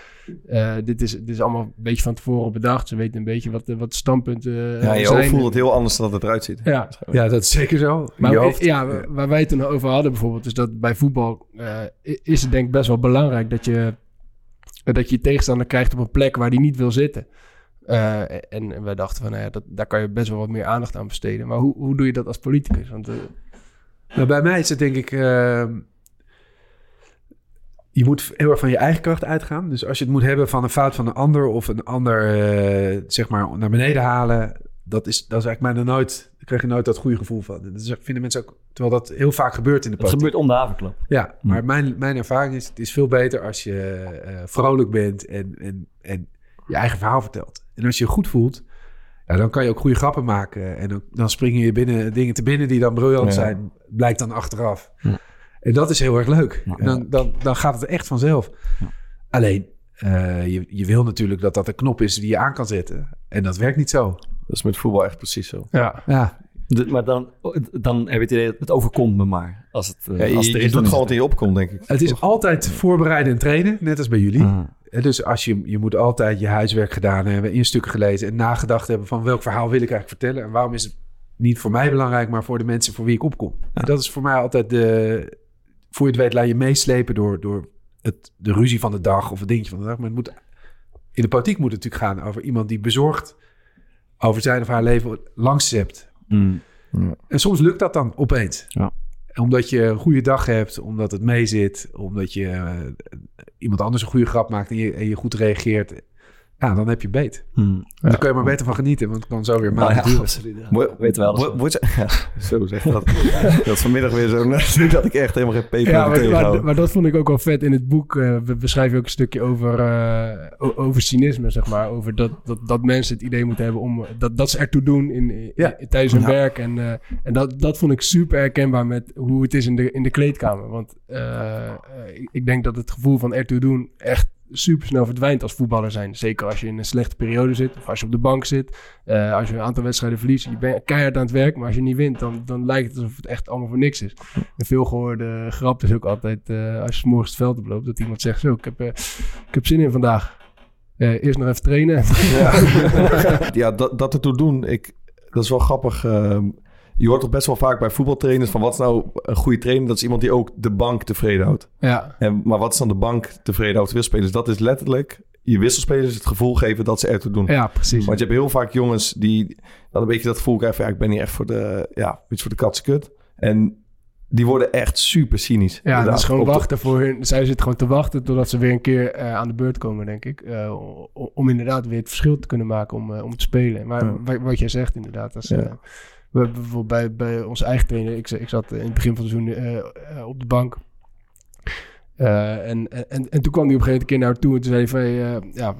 S6: eh, dit, is, dit is allemaal een beetje van tevoren bedacht. Ze weten een beetje wat, de- wat de standpunten
S4: Ja, je
S6: zijn.
S4: voelt het heel anders dan dat het eruit ziet.
S6: Ja.
S5: Ja, dat is zeker zo.
S6: Maar
S5: je hoofd.
S6: ja, waar- wij het toen over hadden bijvoorbeeld, is dat bij voetbal eh, is het denk ik best wel belangrijk dat je, dat je tegenstander krijgt op een plek waar die niet wil zitten. Eh, en, en wij dachten van, nou ja, dat, daar kan je best wel wat meer aandacht aan besteden. Maar hoe, hoe doe je dat als politicus? Want, eh,
S5: Nou, bij mij is het denk ik... eh, je moet heel erg van je eigen kracht uitgaan. Dus als je het moet hebben van een fout van een ander... of een ander, eh, zeg maar, naar beneden halen... dat is, dat is eigenlijk mij nog nooit... daar krijg je nooit dat goede gevoel van. Dat vinden mensen ook... terwijl dat heel vaak gebeurt in de
S2: Het
S5: politiek.
S2: gebeurt om de havenklap.
S5: Ja, maar mijn, mijn ervaring is... het is veel beter als je eh, vrolijk bent... En, en, en je eigen verhaal vertelt. En als je je goed voelt... Ja, dan kan je ook goede grappen maken. En dan, dan springen je binnen dingen te binnen die dan briljant
S4: Ja.
S5: zijn. Blijkt dan achteraf.
S2: Ja.
S5: En dat is heel erg leuk.
S2: Ja.
S5: En dan, dan, dan gaat het echt vanzelf. Alleen, eh, je, je wil natuurlijk dat dat een knop is die je aan kan zetten. En dat werkt niet zo.
S4: Dat is met voetbal echt precies zo.
S6: ja.
S5: Ja,
S2: De- maar dan, dan heb je het idee, het overkomt me maar. Als het,
S4: Ja, je
S2: als er
S4: je
S2: is, dan
S4: doet gewoon wat in je opkomt, denk ik.
S5: het is altijd voorbereiden en trainen, net als bij jullie.
S2: Ah.
S5: Dus als je, je moet altijd je huiswerk gedaan hebben, in stukken gelezen en nagedacht hebben van welk verhaal wil ik eigenlijk vertellen en waarom is het niet voor mij belangrijk, maar voor de mensen voor wie ik opkom. En dat is voor mij altijd de, voor je het weet, laat je meeslepen door, door het, de ruzie van de dag of het dingetje van de dag. Maar het moet, in de politiek moet het natuurlijk gaan over iemand die bezorgd over zijn of haar leven langs hebt.
S2: Mm.
S5: En soms lukt dat dan opeens.
S2: Ja.
S5: Omdat je een goede dag hebt, omdat het meezit, omdat je eh, iemand anders een goede grap maakt en je, en je goed reageert. Ja, dan heb je beet.
S2: Mm.
S5: Daar kun je maar beter van genieten, want het kan zo weer
S2: Nou
S5: maanden
S2: ja,
S5: duren.
S2: absoluut, ja.
S4: Wo-
S2: Weten we alles
S4: wo- ja, zo zeg dat. dat is vanmiddag weer zo dat ik echt helemaal geen peper
S6: Ja, maar, maar, maar dat vond ik ook wel vet in het boek. eh, we beschrijven ook een stukje over, eh, over cynisme, zeg maar. Over dat, dat, dat mensen het idee moeten hebben om dat, dat ze ertoe doen in, in-
S5: Ja.
S6: in- tijdens hun
S5: Ja.
S6: werk. En, eh, en dat, dat vond ik super herkenbaar met hoe het is in de, in de kleedkamer. Want ik, ik denk dat het gevoel van ertoe doen echt super snel verdwijnt als voetballer zijn. Zeker als je in een slechte periode zit of als je op de bank zit. Eh, als je een aantal wedstrijden verliest, je bent keihard aan het werk. Maar als je niet wint, dan, dan lijkt het alsof het echt allemaal voor niks is. Een veelgehoorde grap is ook altijd, eh, als je 's morgens het veld oploopt, dat iemand zegt zo, ik heb, eh, ik heb zin in vandaag. Eerst nog even trainen.
S4: Ja, dat, dat ertoe doen, ik, dat is wel grappig. ehm, je hoort toch best wel vaak bij voetbaltrainers van wat is nou een goede trainer? Dat is iemand die ook de bank tevreden houdt.
S6: ja,
S4: En, maar wat is dan de bank tevreden houdt wisselspelers? Dat is letterlijk je wisselspelers het gevoel geven dat ze ertoe doen.
S6: ja, precies.
S4: Want je hebt heel vaak jongens die dan een beetje dat gevoel krijgen van... ja, ik ben hier echt voor de, ja, iets voor de katse kut. En die worden echt super cynisch.
S6: Ja, dat is gewoon
S4: Op
S6: wachten voor hun. Zij zitten gewoon te wachten totdat ze weer een keer eh, aan de beurt komen, denk ik. Eh, om inderdaad weer het verschil te kunnen maken om, eh, om te spelen. Maar
S4: Ja.
S6: wat jij zegt inderdaad, dat is,
S4: Ja.
S6: We hebben bijvoorbeeld bij, bij onze eigen trainer, ik, ik zat in het begin van het seizoen eh, eh, op de bank. Eh, en, en, en toen kwam hij op een gegeven moment een keer naar toe en toen zei hij van, ja,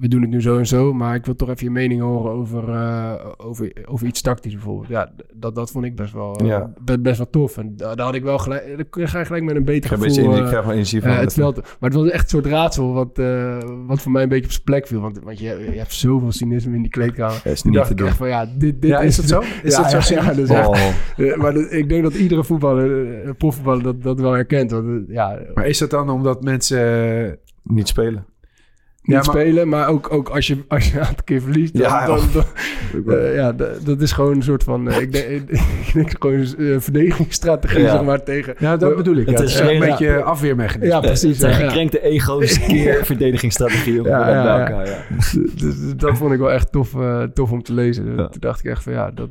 S6: we, doen het nu zo en zo, maar ik wil toch even je mening horen over, eh, over, over iets tactisch bijvoorbeeld. Ja, dat, dat vond ik best wel, eh,
S4: Ja.
S6: be- best wel tof. En daar daar had ik wel gelijk, daar ga je gelijk met een beter gevoel eh,
S4: ik krijg wel energie van.
S6: eh, het
S4: Dat-
S6: veld. Maar het was echt een soort raadsel wat, eh, wat voor mij een beetje op zijn plek viel. Want, want je, je hebt zoveel cynisme in die kleedkamer.
S4: Ja, is niet
S6: dacht
S4: te
S6: ik
S4: doen.
S6: echt van ja, dit, dit
S5: Ja, is dat zo? Is
S6: ja,
S5: dat zo?
S6: ja, ja, dus echt-
S4: Oh.
S6: eh, maar dat- ik denk dat iedere voetballer, eh, profvoetballer, dat, dat wel herkent. Want, eh, ja,
S5: Maar is dat dan omdat mensen...
S4: Niet spelen.
S6: Niet
S5: maar-
S6: spelen. Maar ook, ook als, je, als je een aantal keer verliest. Dan,
S4: Ja,
S6: dan,
S4: joh.
S6: dan- eh, ja, dat, is gewoon een soort van... eh, ik, denk, ik denk gewoon een eh, verdedigingsstrategie,
S2: Ja.
S6: zeg maar, tegen...
S5: Ja, dat bedoel ik.
S2: Het
S5: Ja,
S2: is
S5: een beetje afweermechanisme.
S6: Ja, precies.
S2: Het zijn
S6: ja, ja.
S2: gekrenkte ego's keer verdedigingsstrategie.
S6: Ja,
S2: Ja,
S6: ja,
S2: bij
S6: ja.
S2: elkaar, ja.
S6: Dus- dus dat vond ik wel echt tof, eh, tof om te lezen.
S2: Ja.
S6: Toen dacht ik echt van ja, dat,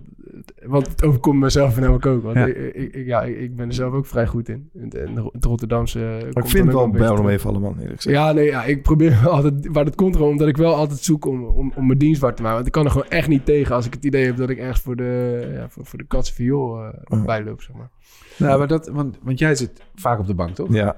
S6: want het overkomt mezelf namelijk ook. Want
S5: Ja.
S6: ik, ja, ik, ben er zelf ook vrij goed in. En, het Rotterdamse...
S4: Maar ik vind het wel bij
S6: terug.
S4: meevallen, man. Eerlijk gezegd.
S6: Ja, nee, ja, ik probeer altijd... Maar dat komt gewoon omdat ik wel altijd zoek om, om, om mijn dienst waar te maken. Want ik kan er gewoon echt niet tegen als ik het idee heb dat ik ergens voor de, ja, voor, voor de katse viool eh,
S4: Ja.
S6: bijloop, zeg maar.
S5: Nou, maar dat, want, want jij zit vaak op de bank, toch?
S4: Ja.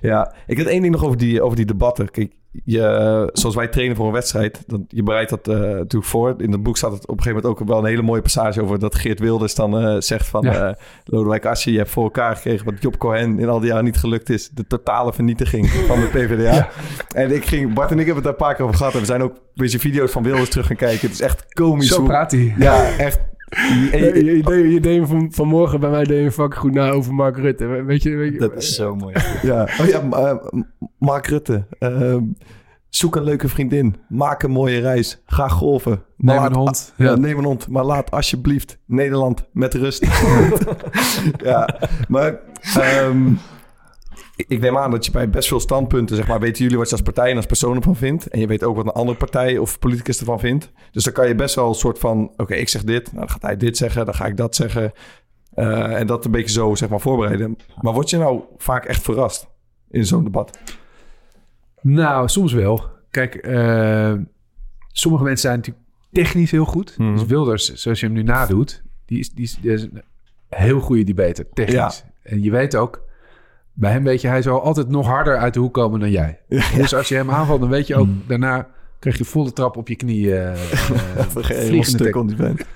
S4: ja, ik had één ding nog over die, over die debatten. Kijk, je, zoals wij trainen voor een wedstrijd, dan, je bereidt dat eh, natuurlijk voor. In dat boek staat het op een gegeven moment ook wel een hele mooie passage over dat Geert Wilders dan eh, zegt van...
S5: Ja.
S4: eh, Lodewijk Asscher, je hebt voor elkaar gekregen wat Job Cohen in al die jaren niet gelukt is. De totale vernietiging van de PvdA. En ik ging, Bart en ik hebben het daar een paar keer over gehad. En we zijn ook een beetje video's van Wilders terug gaan kijken. Het is echt komisch.
S5: Zo
S4: hoe-
S5: praat hij.
S4: Ja, echt. Je-
S6: Je, je, deed, je deed van, vanmorgen bij mij deed je fucking goed na over Mark Rutte. Weet je, weet je,
S2: Dat is zo mooi.
S4: Ja, oh ja, eh, Mark Rutte. Ehm, zoek een leuke vriendin. Maak een mooie reis. Ga golven. Maar
S5: Neem
S4: laat-
S5: een hond.
S4: Ja,
S5: Ja.
S4: neem een hond. Maar laat alsjeblieft Nederland met rust. ja, maar ehm, ik- neem aan dat je bij best veel standpunten, zeg maar, weten jullie wat je als partij en als persoon ervan vindt. En je weet ook wat een andere partij of politicus ervan vindt. Dus dan kan je best wel een soort van, oké, ik zeg dit, nou, dan gaat hij dit zeggen, dan ga ik dat zeggen. Eh, en dat een beetje zo, zeg maar, voorbereiden. Maar word je nou vaak echt verrast in zo'n debat?
S5: Nou, soms wel. Kijk, eh, sommige mensen zijn natuurlijk technisch heel goed.
S4: Mhm.
S5: Dus Wilders, zoals je hem nu nadoet, die is, die is, die is een heel goede debater, technisch. En je weet ook, bij hem weet je, hij zal altijd nog harder uit de hoek komen dan jij. Dus als je hem aanvalt, dan weet je ook, daarna krijg je volle trap op je knieën. eh, eh, vliegende
S4: stuk.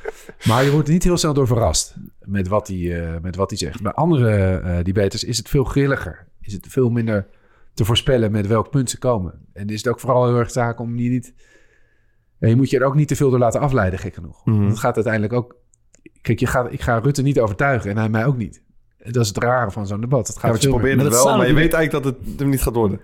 S5: Maar je wordt niet heel snel door verrast met wat hij, eh, met wat hij zegt. Bij andere eh debaters is het veel grilliger. Is het veel minder te voorspellen met welk punt ze komen. En is het ook vooral heel erg zaak om je niet... Ja, je moet je er ook niet te veel door laten afleiden, gek genoeg. Want het gaat uiteindelijk ook... Kijk, je gaat, ik ga Rutte niet overtuigen en hij mij ook niet. Dat is het rare van zo'n debat. Het
S4: Ja,
S5: gaat
S4: want je probeert het wel, maar je weet eigenlijk dat het hem niet gaat worden.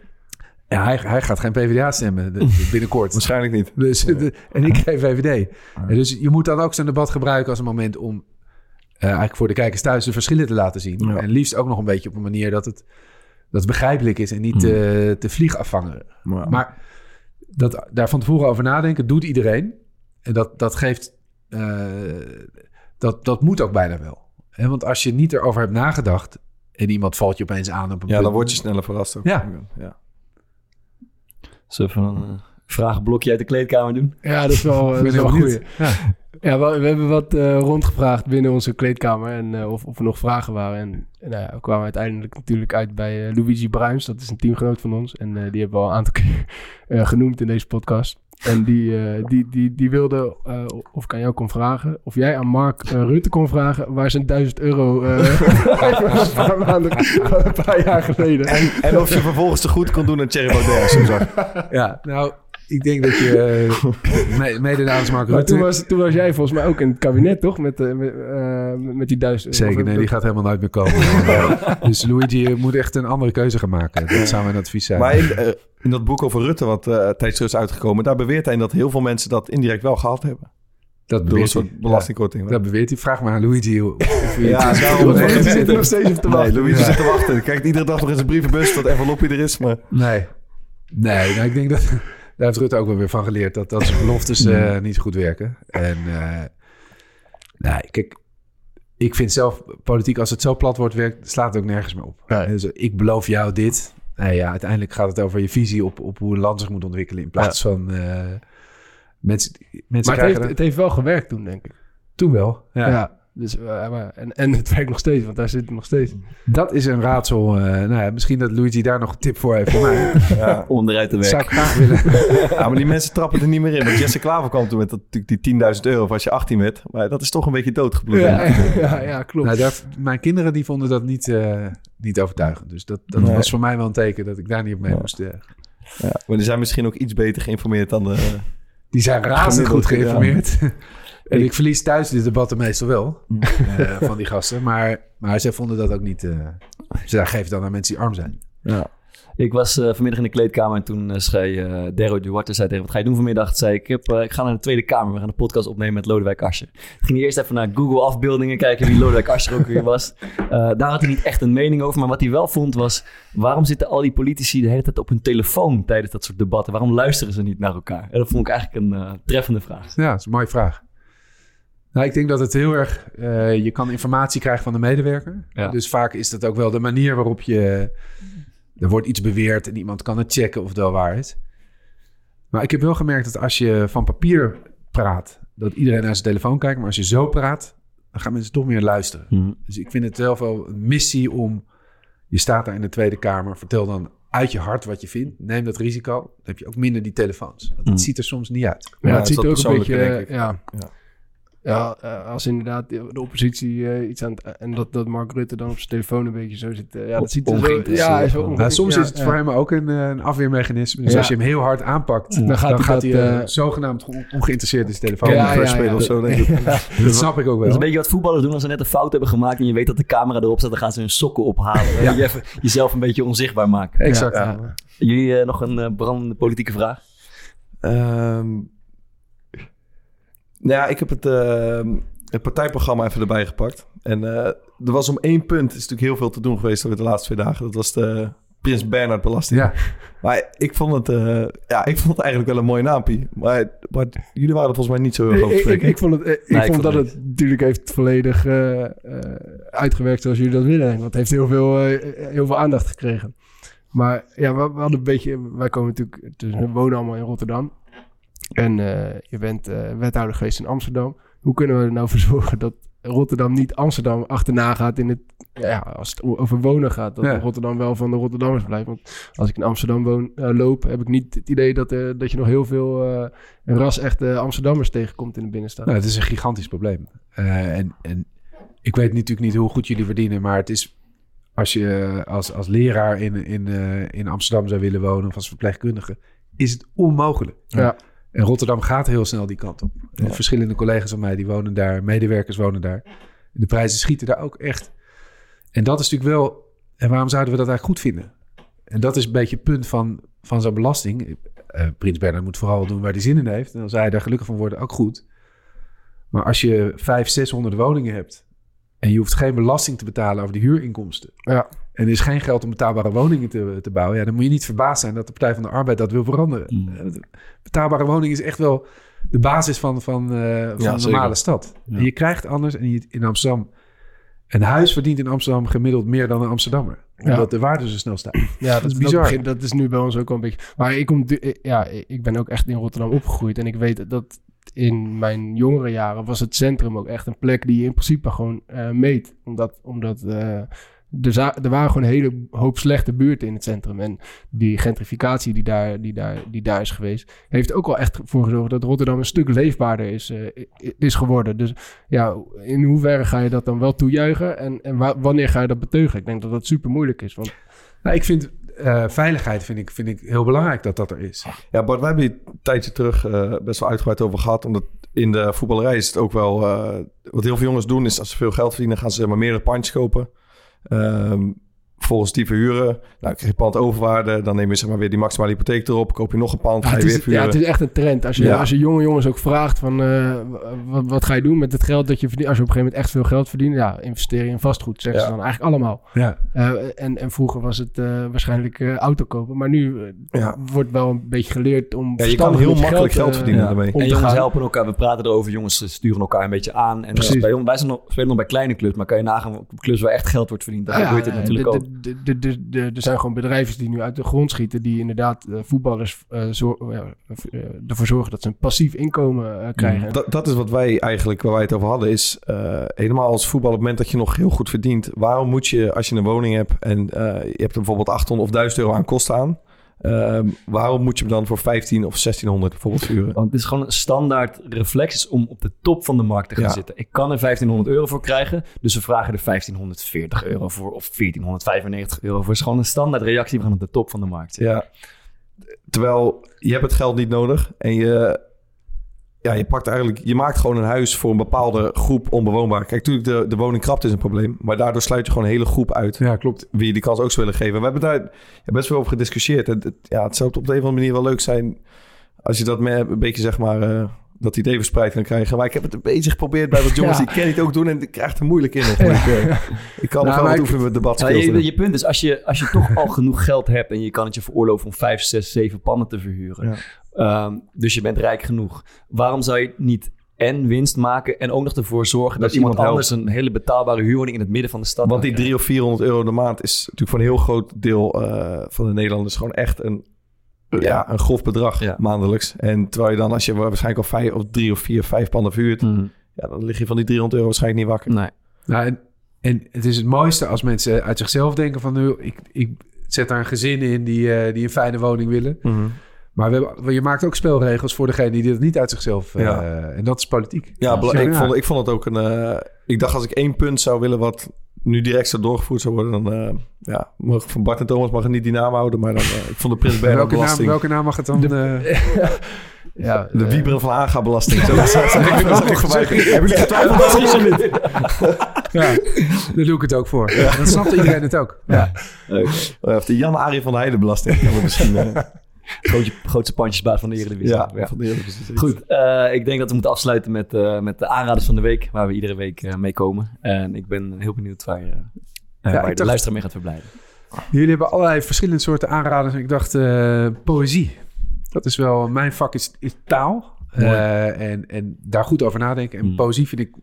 S5: Ja, hij, hij gaat geen PvdA stemmen de- binnenkort.
S4: Waarschijnlijk niet.
S5: Dus, de- en ik geen VVD. Dus je moet dan ook zo'n debat gebruiken als een moment om eh, eigenlijk voor de kijkers thuis de verschillen te laten zien.
S4: Ja.
S5: En liefst ook nog een beetje op een manier dat het, dat het begrijpelijk is en niet te, te vliegafvangen.
S4: Maar,
S5: Maar dat, daar van tevoren over nadenken doet iedereen. En dat, dat geeft, eh, dat, dat moet ook bijna wel. Hè, want als je niet erover hebt nagedacht en iemand valt je opeens aan op een
S4: ja,
S5: punt-
S4: dan word je sneller verrast ook.
S5: Ja.
S4: ja.
S2: Zullen we een eh, vragenblokje uit de kleedkamer doen?
S6: Ja, dat is wel, dat
S5: ben
S6: is wel. Ja, we, we hebben wat eh, rondgevraagd binnen onze kleedkamer en eh, of, of er nog vragen waren. En, en nou ja, we kwamen uiteindelijk natuurlijk uit bij eh, Luigi Bruins. Dat is een teamgenoot van ons en eh, die hebben we al een aantal keer eh, genoemd in deze podcast. En die, eh, die, die, die wilde eh, of ik aan jou kon vragen, of jij aan Mark eh, Rutte kon vragen waar zijn 1000 euro eh, een paar maanden, een paar jaar geleden.
S4: En, en of je vervolgens te goed kon doen aan Thierry Baudet.
S5: Ja, nou, ik denk dat je me- mede namens Mark
S6: Maar
S5: Rutte...
S6: toen was, toen was jij volgens mij ook in het kabinet, toch? Met, eh, met, eh, met die 1000 euro.
S5: Zeker, nee, die gaat helemaal nooit meer komen. dus Luigi je moet echt een andere keuze gaan maken. Dat zou mijn advies zijn.
S4: Maar in, in dat boek over Rutte, wat eh tijdens is uitgekomen, daar beweert hij dat heel veel mensen dat indirect wel gehad hebben.
S5: dat
S4: Door een soort belastingkorting.
S5: Ja, dat beweert hij. Vraag maar aan Luigi. Of
S4: Ja, daarom-
S6: Nee, zit er nog steeds op te
S4: Nee,
S6: wachten.
S4: Louise
S5: Ja.
S4: zit te wachten. Kijkt iedere dag nog in zijn brievenbus dat envelopje er is. Maar
S5: Nee. Nee, nou, ik denk dat... Daar heeft Rutte ook wel weer van geleerd dat dat zijn beloftes eh, niet goed werken. En eh nee, kijk, ik vind zelf politiek als het zo plat wordt werkt, slaat het ook nergens meer op. Dus, ik beloof jou dit. Nou ja, uiteindelijk gaat het over je visie op, op hoe een land zich moet ontwikkelen in plaats van eh, mensen, mensen
S6: Maar het heeft, het heeft wel gewerkt toen, denk ik.
S5: toen wel. Ja.
S6: Ja. Dus, eh, maar, en, en het werkt nog steeds, want daar zit het nog steeds.
S5: Dat is een raadsel. eh, nou ja, misschien dat Luigi daar nog een tip voor heeft voor mij.
S4: ja.
S2: Onderuit de
S5: Dat zou
S2: weg.
S5: ik graag willen.
S4: ja, maar die mensen trappen er niet meer in. Want Jesse Klaver kwam toen met dat, natuurlijk die 10.000 euro of als je 18 werd. Maar dat is toch een beetje doodgebloed.
S6: Ja, ja, ja, klopt.
S5: Nou, daar, mijn kinderen die vonden dat niet, eh, niet overtuigend. Dus dat, dat
S4: Nee.
S5: was voor mij wel een teken dat ik daar niet op mee
S4: Ja.
S5: moest. eh.
S4: Ja, maar die zijn misschien ook iets beter geïnformeerd dan de...
S5: Die zijn razend goed geïnformeerd. en ik verlies thuis die debatten meestal wel eh, van die gasten. Maar, maar zij vonden dat ook niet... eh, ze geven dan aan mensen die arm zijn.
S4: Ja.
S2: Ik was eh, vanmiddag in de kleedkamer en toen zei uh, Dero Duarte zei tegen wat ga je doen vanmiddag? Zei ik, heb, ik ga naar de Tweede Kamer. We gaan een podcast opnemen met Lodewijk Asscher. Ik ging eerst even naar Google afbeeldingen kijken wie Lodewijk Asscher ook weer was. daar had hij niet echt een mening over. Maar wat hij wel vond was, waarom zitten al die politici de hele tijd op hun telefoon tijdens dat soort debatten? Waarom luisteren ze niet naar elkaar? En dat vond ik eigenlijk een treffende vraag.
S5: Ja, dat is een mooie vraag. Nou, ik denk dat het heel erg... je kan informatie krijgen van de medewerker. Ja. Dus vaak is dat ook wel de manier waarop je er wordt iets beweerd en iemand kan het checken of het wel waar is. Maar ik heb wel gemerkt dat als je van papier praat, dat iedereen naar zijn telefoon kijkt. Maar als je zo praat, dan gaan mensen toch meer luisteren.
S2: Mhm.
S5: Dus ik vind het zelf wel een missie om... Je staat daar in de Tweede Kamer, vertel dan uit je hart wat je vindt. Neem dat risico. Dan heb je ook minder die telefoons. Want het
S2: Mhm.
S5: ziet er soms niet uit.
S6: Ja,
S4: Ja,
S6: het ziet er ook een beetje...
S4: persoonlijke, denk ik.
S6: Ja,
S4: Ja.
S6: Ja eh, als inderdaad de oppositie eh, iets aan het... En dat, dat Mark Rutte dan op zijn telefoon een beetje zo zit. eh, ja, dat ziet er zo...
S2: Ongeïnteresseerd.
S6: Ja, is wel
S2: Nou,
S5: soms
S6: ja,
S5: is het
S6: ja.
S5: voor hem ook een, een afweermechanisme. Dus
S6: Ja.
S5: als je hem heel hard aanpakt,
S6: Dan
S5: dan
S6: gaat
S5: gaat,
S6: hij
S5: zogenaamd on- ongeïnteresseerd in zijn telefoon.
S6: Ja,
S5: Ja,
S6: ja,
S4: spelen
S6: ja.
S4: of zo, denk ik.
S5: Dat snap ik ook
S2: Dat is
S5: wel.
S2: een beetje wat voetballers doen als ze net een fout hebben gemaakt en je weet dat de camera erop staat, dan gaan ze hun sokken ophalen. Ja. Je even jezelf een beetje onzichtbaar maken.
S5: Exact.
S6: Ja.
S2: Jullie nog een brandende politieke vraag?
S4: Ehm, nou ja, ik heb het, ehm, het partijprogramma even erbij gepakt. En eh, er was om één punt, is natuurlijk heel veel te doen geweest over de laatste twee dagen. Dat was de Prins Bernhard belasting.
S5: Ja.
S4: Maar ik vond het, eh, ja, ik vond het eigenlijk wel een mooie naampie. Maar, maar jullie waren er volgens mij niet zo heel over.
S6: ik, ik vond, het, eh, ik
S2: Nee, ik
S6: vond dat
S2: het
S6: het natuurlijk heeft volledig eh, eh, uitgewerkt zoals jullie dat willen. Want het heeft heel veel, eh, heel veel aandacht gekregen. Maar ja, we, we hadden een beetje... Wij komen natuurlijk... Dus we wonen allemaal in Rotterdam. En eh, je bent eh, wethouder geweest in Amsterdam. Hoe kunnen we er nou voor zorgen dat Rotterdam niet Amsterdam achterna gaat in het... Ja, als het over wonen gaat. Dat
S5: Ja.
S6: Rotterdam wel van de Rotterdammers blijft. Want als ik in Amsterdam woon, eh, loop, heb ik niet het idee dat, dat je nog heel veel ras-echte Amsterdammers tegenkomt in de binnenstad.
S5: Nou, het is een gigantisch probleem. En, en ik weet natuurlijk niet hoe goed jullie verdienen, maar het is als je als, als leraar in, in, in Amsterdam zou willen wonen of als verpleegkundige, is het onmogelijk.
S6: Ja.
S5: En Rotterdam gaat heel snel die kant op. Verschillende collega's van mij die wonen daar, medewerkers wonen daar. De prijzen schieten daar ook echt. En dat is natuurlijk wel. En waarom zouden we dat eigenlijk goed vinden? En dat is een beetje het punt van, van zo'n belasting. Eh, Prins Bernhard moet vooral doen waar hij zin in heeft. En als hij daar gelukkig van wordt, ook goed. Maar als je 500, 600 woningen hebt. en je hoeft geen belasting te betalen over de huurinkomsten.
S6: Ja.
S5: En er is geen geld om betaalbare woningen te, te bouwen. Ja, dan moet je niet verbaasd zijn dat de Partij van de Arbeid dat wil veranderen.
S2: Mm.
S5: Eh, Betaalbare woning is echt wel de basis van, van, eh, van
S4: Ja,
S5: een normale stad.
S2: Ja.
S5: En je krijgt anders. En je, in Amsterdam. Een huis verdient in Amsterdam gemiddeld meer dan een Amsterdammer.
S6: Ja.
S5: Omdat de waarde zo snel staat.
S6: Ja, dat,
S5: is
S6: is
S5: bizar.
S6: dat is nu bij ons ook wel een beetje. Maar ik, kom, du- ja, ik ben ook echt in Rotterdam opgegroeid. En ik weet dat in mijn jongere jaren was het centrum ook echt een plek die je in principe gewoon eh, meet. Omdat, omdat eh, er, za- er waren gewoon een hele hoop slechte buurten in het centrum. En die gentrificatie die daar, die daar, die daar is geweest, heeft ook wel echt voor gezorgd dat Rotterdam een stuk leefbaarder is, eh, is geworden. Dus ja, in hoeverre ga je dat dan wel toejuichen? En, en wa- wanneer ga je dat beteugelen? Ik denk dat dat super moeilijk is. Want
S5: Nou, ik vind eh, veiligheid vind ik, vind ik heel belangrijk dat dat er is.
S4: Ja, Bart, wij hebben hier een tijdje terug eh, best wel uitgebreid over gehad. Omdat in de voetballerij is het ook wel... eh, wat heel veel jongens doen is als ze veel geld verdienen... gaan ze maar meerdere pandjes kopen. Um, volgens die verhuren. Nou, krijg je pand overwaarde. Dan neem je zeg maar weer die maximale hypotheek erop. Koop je nog een pand,
S6: Ja,
S4: ga je
S6: het,
S4: weer
S6: is, ja,
S4: verhuren.
S6: het is echt een trend. Als je,
S4: Ja.
S6: als je jonge jongens ook vraagt van eh, wat, wat ga je doen met het geld dat je verdient. Als je op een gegeven moment echt veel geld verdient. Ja, investeer je in vastgoed, zeggen ze dan eigenlijk allemaal.
S5: Ja.
S6: Eh, en, en vroeger was het eh, waarschijnlijk eh, auto kopen. Maar nu
S4: Ja.
S6: wordt wel een beetje geleerd om
S4: Ja, je kan heel makkelijk geld verdienen daarmee.
S2: En jongens
S6: gaan.
S2: helpen elkaar, we praten erover, jongens sturen elkaar een beetje aan. En
S6: Precies.
S2: bij ons, wij zijn nog, spelen nog bij kleine clubs, maar kan je nagaan op clubs waar echt geld wordt verdiend, daar
S6: Ja,
S2: gebeurt het natuurlijk ook.
S6: De- de- de- de- Er zijn gewoon bedrijven die nu uit de grond schieten, die inderdaad eh, voetballers eh, zor- ja, eh, ervoor zorgen dat ze een passief inkomen eh, krijgen.
S4: Dat, dat is wat wij eigenlijk, waar wij het over hadden, is eh, helemaal als voetbal op het moment dat je nog heel goed verdient. Waarom moet je, als je een woning hebt en eh, je hebt er bijvoorbeeld 800 of 1000 euro aan kosten aan, ehm, waarom moet je hem dan voor 15 of 1600 bijvoorbeeld vuren?
S2: Want het is gewoon een standaard reflex om op de top van de markt te gaan
S4: Ja.
S2: zitten. Ik kan er 1500 euro voor krijgen, dus we vragen er 1540 euro voor of 1495 euro voor. Het is gewoon een standaard reactie van op de top van de markt.
S4: Ja, terwijl je hebt het geld niet nodig en je, ja, je pakt eigenlijk, je maakt gewoon een huis voor een bepaalde groep onbewoonbaar. Kijk, natuurlijk, de, de woningkrapte is een probleem. Maar daardoor sluit je gewoon een hele groep uit.
S5: Ja, klopt.
S4: Wie je die kans ook zou willen geven. We hebben daar ja, best wel over gediscussieerd. En het, ja, het zou op de een of andere manier wel leuk zijn. als je dat met een beetje, zeg maar. eh, dat idee verspreid kan krijgen. Maar ik heb het een beetje geprobeerd bij wat jongens
S6: Ja.
S4: die ken het ook doen. En ik krijg het er moeilijk in. ik, ik kan nog
S5: Nou,
S4: wel
S5: maar
S4: wat
S5: ik-
S4: oefenen met
S2: Nou,
S4: debatskills.
S2: je, je punt is, als je, als je toch al genoeg geld hebt en je kan het je veroorloven om vijf, zes, zeven pannen te verhuren. Ehm, dus je bent rijk genoeg. Waarom zou je niet en winst maken en ook nog ervoor zorgen dat,
S4: Dat
S2: iemand
S4: iemand
S2: anders een hele betaalbare huurwoning in het midden van de stad
S4: Want die
S2: kan
S4: 3 of 400 euro de maand is natuurlijk voor een heel groot deel eh, van de Nederlanders gewoon echt een, ja, een grof bedrag
S2: Ja.
S4: maandelijks. En terwijl je dan, als je waarschijnlijk al vijf of drie of vier, vijf pannen vuurt?
S2: Mhm.
S4: ja, dan lig je van die 300 euro waarschijnlijk niet wakker.
S2: Nee.
S5: Nou, en, en het is het mooiste als mensen uit zichzelf denken van... Nu, ik, ik zet daar een gezin in die, eh, die een fijne woning willen. Maar we je maakt ook spelregels voor degene die dat niet uit zichzelf... eh,
S4: Ja.
S5: En dat is politiek.
S4: Ja,
S5: Ja.
S4: ik, vond, ik vond het ook een. eh, ik dacht als ik één punt zou willen wat nu direct zo doorgevoerd zou worden, dan eh, ja, mag, van Bart en Thomas mag het niet die naam houden, maar dan ik vond de Prins Bernhard
S5: Welke naam, welke naam mag het dan? eh,
S6: Ja,
S4: De
S6: eh,
S4: Wieberen van Aga belasting. Zo dat. Hebben jullie getwijfeld?
S5: ja, daar doe ik het ook voor. Dan snapt iedereen het ook. Ja.
S4: Of de Jan Arie van de Heide belasting. Misschien, eh,
S2: Grootje, grootste pandjesbaas van de Eredivisie.
S4: ja,
S2: Ja.
S4: van de Eredivisie.
S2: Goed, eh, ik denk dat we moeten afsluiten met, eh, met de aanraders van de week, waar we iedere week eh, mee komen. En ik ben heel benieuwd waar, je, eh, waar je de luisteraar mee gaat verblijden.
S5: Jullie hebben allerlei verschillende soorten aanraders. Ik dacht, eh, poëzie. Dat is wel, mijn vak is, is taal. Eh, en, en daar goed over nadenken. En
S2: Mm.
S5: poëzie vind ik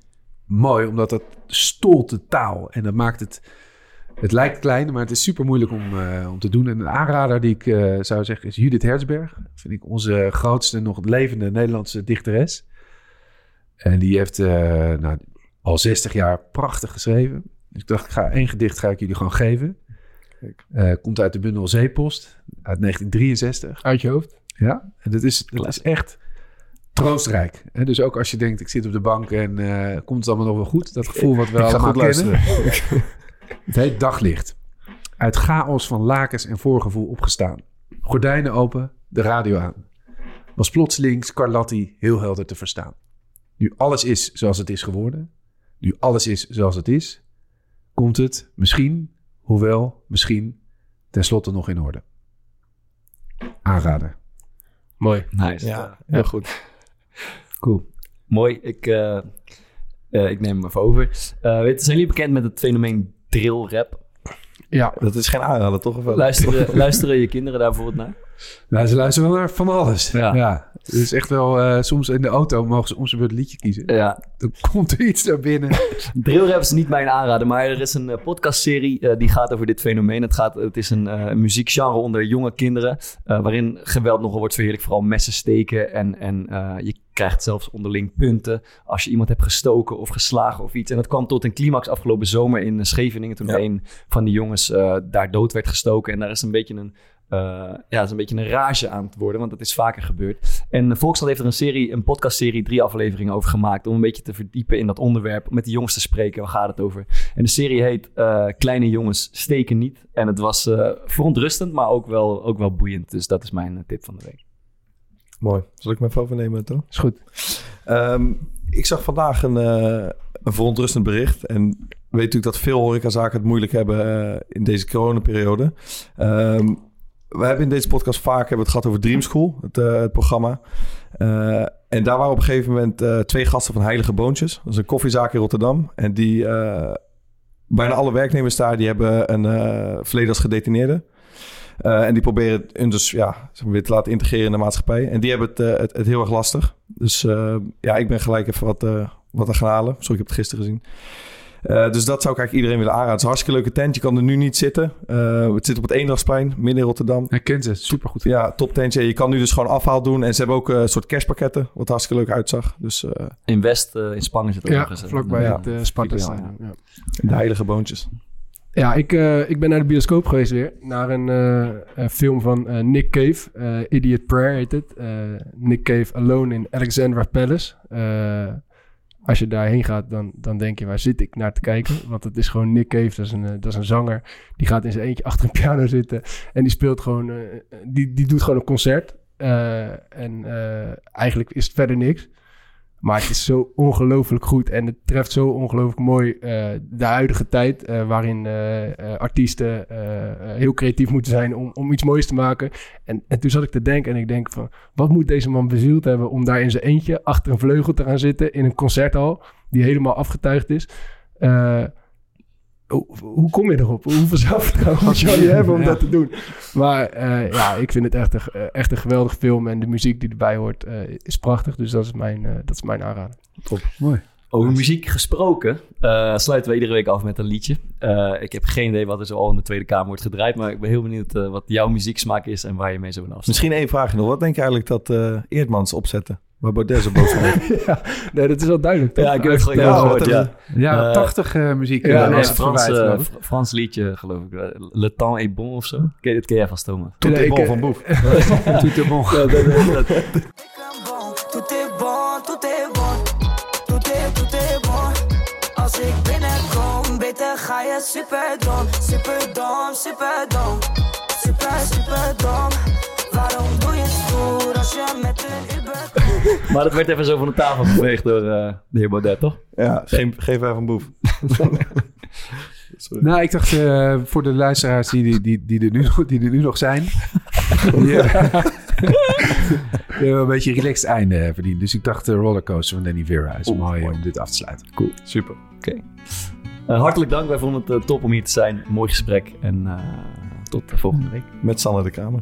S5: mooi, omdat dat stolt de taal. En dat maakt het, het lijkt klein, maar het is super moeilijk om, eh, om te doen. En een aanrader die ik eh, zou zeggen is Judith Herzberg. Dat vind ik onze grootste nog levende Nederlandse dichteres. En die heeft eh, nou, al 60 jaar prachtig geschreven. Dus ik dacht, ik ga één gedicht ga ik jullie gewoon geven. Komt uit de bundel Zeepost uit 1963.
S6: uit je hoofd.
S5: Ja, en dat is, dat is echt troostrijk. Hè? Dus ook als je denkt, ik zit op de bank en komt het allemaal nog wel goed. Dat gevoel wat we allemaal
S4: goed
S5: kennen. Het heet Daglicht. Uit chaos van lakens en voorgevoel opgestaan. Gordijnen open, de radio aan. Was plotseling Scarlatti heel helder te verstaan. Nu alles is zoals het is geworden. Nu alles is zoals het is. Komt het misschien, hoewel misschien, tenslotte nog in orde. Aanrader.
S6: Mooi.
S2: Nice.
S4: Ja, heel goed.
S2: Cool. Mooi. Ik, eh, eh, ik neem hem even over. Eh, weet, zijn jullie bekend met het fenomeen drill rap?
S6: Ja,
S4: Dat is geen aanrader, toch?
S2: Luisteren, luisteren je kinderen daar bijvoorbeeld naar?
S5: Nou, ze luisteren wel naar van alles.
S2: Ja.
S5: Ja. Het is echt wel, eh, soms in de auto mogen ze om zijn beurt een liedje kiezen.
S2: Ja,
S5: Dan komt er iets naar binnen.
S2: Drill rap is niet mijn aanrader, maar er is een eh, podcastserie eh, die gaat over dit fenomeen. Het, gaat, het is een muziekgenre onder jonge kinderen, waarin geweld nogal wordt verheerlijkt. Vooral messen steken en, en je krijgt zelfs onderling punten als je iemand hebt gestoken of geslagen of iets. En dat kwam tot een climax afgelopen zomer in Scheveningen, toen
S4: Ja.
S2: een van die jongens daar dood werd gestoken. En daar is een beetje een... eh, ja, is een beetje een rage aan het worden, want dat is vaker gebeurd. En de Volkskrant heeft er een serie, een podcastserie, drie afleveringen over gemaakt. Om een beetje te verdiepen in dat onderwerp. Met de jongens te spreken. Waar gaat het over? En de serie heet eh, Kleine jongens steken niet. En het was eh, verontrustend, maar ook wel, ook wel boeiend. Dus dat is mijn tip van de week.
S4: Mooi. Zal ik me even overnemen, toch?
S6: is goed.
S4: Ehm, ik zag vandaag een, eh, een verontrustend bericht. En weet natuurlijk dat veel horecazaken het moeilijk hebben eh, in deze coronaperiode. Ehm we hebben in deze podcast vaak hebben het gehad over Dream School, het, eh, het programma. Eh, en daar waren op een gegeven moment eh, twee gasten van Heilige Boontjes. Dat is een koffiezaak in Rotterdam. En die, bijna alle werknemers daar, die hebben een verleden als gedetineerde. En die proberen hun dus ja, weer te laten integreren in de maatschappij. En die hebben het, het, heel erg lastig. Dus ja, ik ben gelijk even wat, wat aan gaan halen. Sorry, ik heb het gisteren gezien. Eh, dus dat zou ik eigenlijk iedereen willen aanraden. Het is een hartstikke leuke tent. Je kan er nu niet zitten. Eh, het zit op het Eendrachtsplein, midden in Rotterdam.
S5: Hij kent het, supergoed.
S4: Ja, top tentje. Je kan nu dus gewoon afhaal doen. En ze hebben ook eh, een soort kerstpakketten, wat hartstikke leuk uitzag. Dus eh,
S2: In West, eh, in Spangen zit ook
S6: Ja,
S2: nog eens. een-
S6: vlakbij
S4: ja.
S6: het uh. Ja.
S4: de heilige boontjes.
S6: Ja, ik, eh, ik ben naar de bioscoop geweest weer. Naar een, eh, film van eh, Nick Cave. eh, Idiot Prayer heet het. Eh, Nick Cave Alone in Alexandra Palace. Eh, als je daarheen gaat, dan, dan denk je, waar zit ik naar te kijken? Want het is gewoon Nick Cave, dat is een, eh, dat is een zanger. Die gaat in zijn eentje achter een piano zitten. En die speelt gewoon, eh, die, die doet gewoon een concert. Eh, en eh, eigenlijk is het verder niks. Maar het is zo ongelooflijk goed en het treft zo ongelooflijk mooi eh, de huidige tijd. eh, waarin eh, artiesten heel creatief moeten zijn om, om iets moois te maken. En, en toen zat ik te denken en ik denk van... Wat moet deze man bezield hebben om daar in zijn eentje achter een vleugel te gaan zitten in een concerthal die helemaal afgetuigd is. Hoe, hoe kom je erop? Hoeveel zelfvertrouwen moet je hebben om
S5: Ja.
S6: dat te doen? Maar eh, ja, ik vind het echt een, eh, echt een geweldig film. En de muziek die erbij hoort eh, is prachtig. Dus dat is mijn, eh, dat is mijn aanrader.
S5: Mooi.
S2: Over muziek gesproken eh, sluiten we iedere week af met een liedje. Eh, ik heb geen idee wat er zo al in de Tweede Kamer wordt gedraaid, maar ik ben heel benieuwd wat jouw muzieksmaak is en waar je mee zo van afstaat.
S4: Misschien één vraag nog. Wat denk je eigenlijk dat eh Eerdmans opzetten? Waar Baudet boos van wordt?
S6: ja, nee, dat is wel duidelijk. toch?
S2: Ja, ik heb het
S6: heeft,
S2: gehoord,
S6: eh,
S2: ja.
S5: Ja,
S2: Eh,
S5: 80 eh, muziek.
S6: ja,
S5: eh,
S6: nee,
S2: Frans, eh. Fr- Frans liedje, geloof ik. Eh, Le temps est bon of zo. Ken, dat ken jij vast, Thomas.
S4: Tot
S6: Nee,
S4: de
S6: ik,
S4: bal
S6: eh,
S4: van Boef.
S5: Tout est bon.
S9: Tout est bon, tout est bon. Tout est, tout est bon. Als ik binnenkom, beter ga je super dom. Super dom, super dom.
S2: Maar dat werd even zo van de tafel geveegd door eh, de heer Baudet, toch?
S4: Ja, geen, geef even een Boef. Sorry.
S5: Nou, ik dacht eh, voor de luisteraars die, die, die, die, er, nu, nog- die er nu nog zijn. die, eh, die hebben een beetje een relaxed einde verdiend. Dus ik dacht de rollercoaster van Danny Vera is mooi
S2: mooi.
S5: om dit af te sluiten.
S2: Cool.
S4: Super.
S2: Eh, hartelijk dank. Wij vonden het top om hier te zijn. Mooi gesprek. En eh, tot de volgende week.
S4: Met Sanne de Kamer.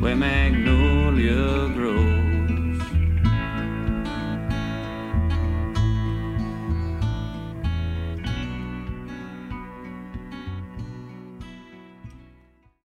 S10: where magnolia grows.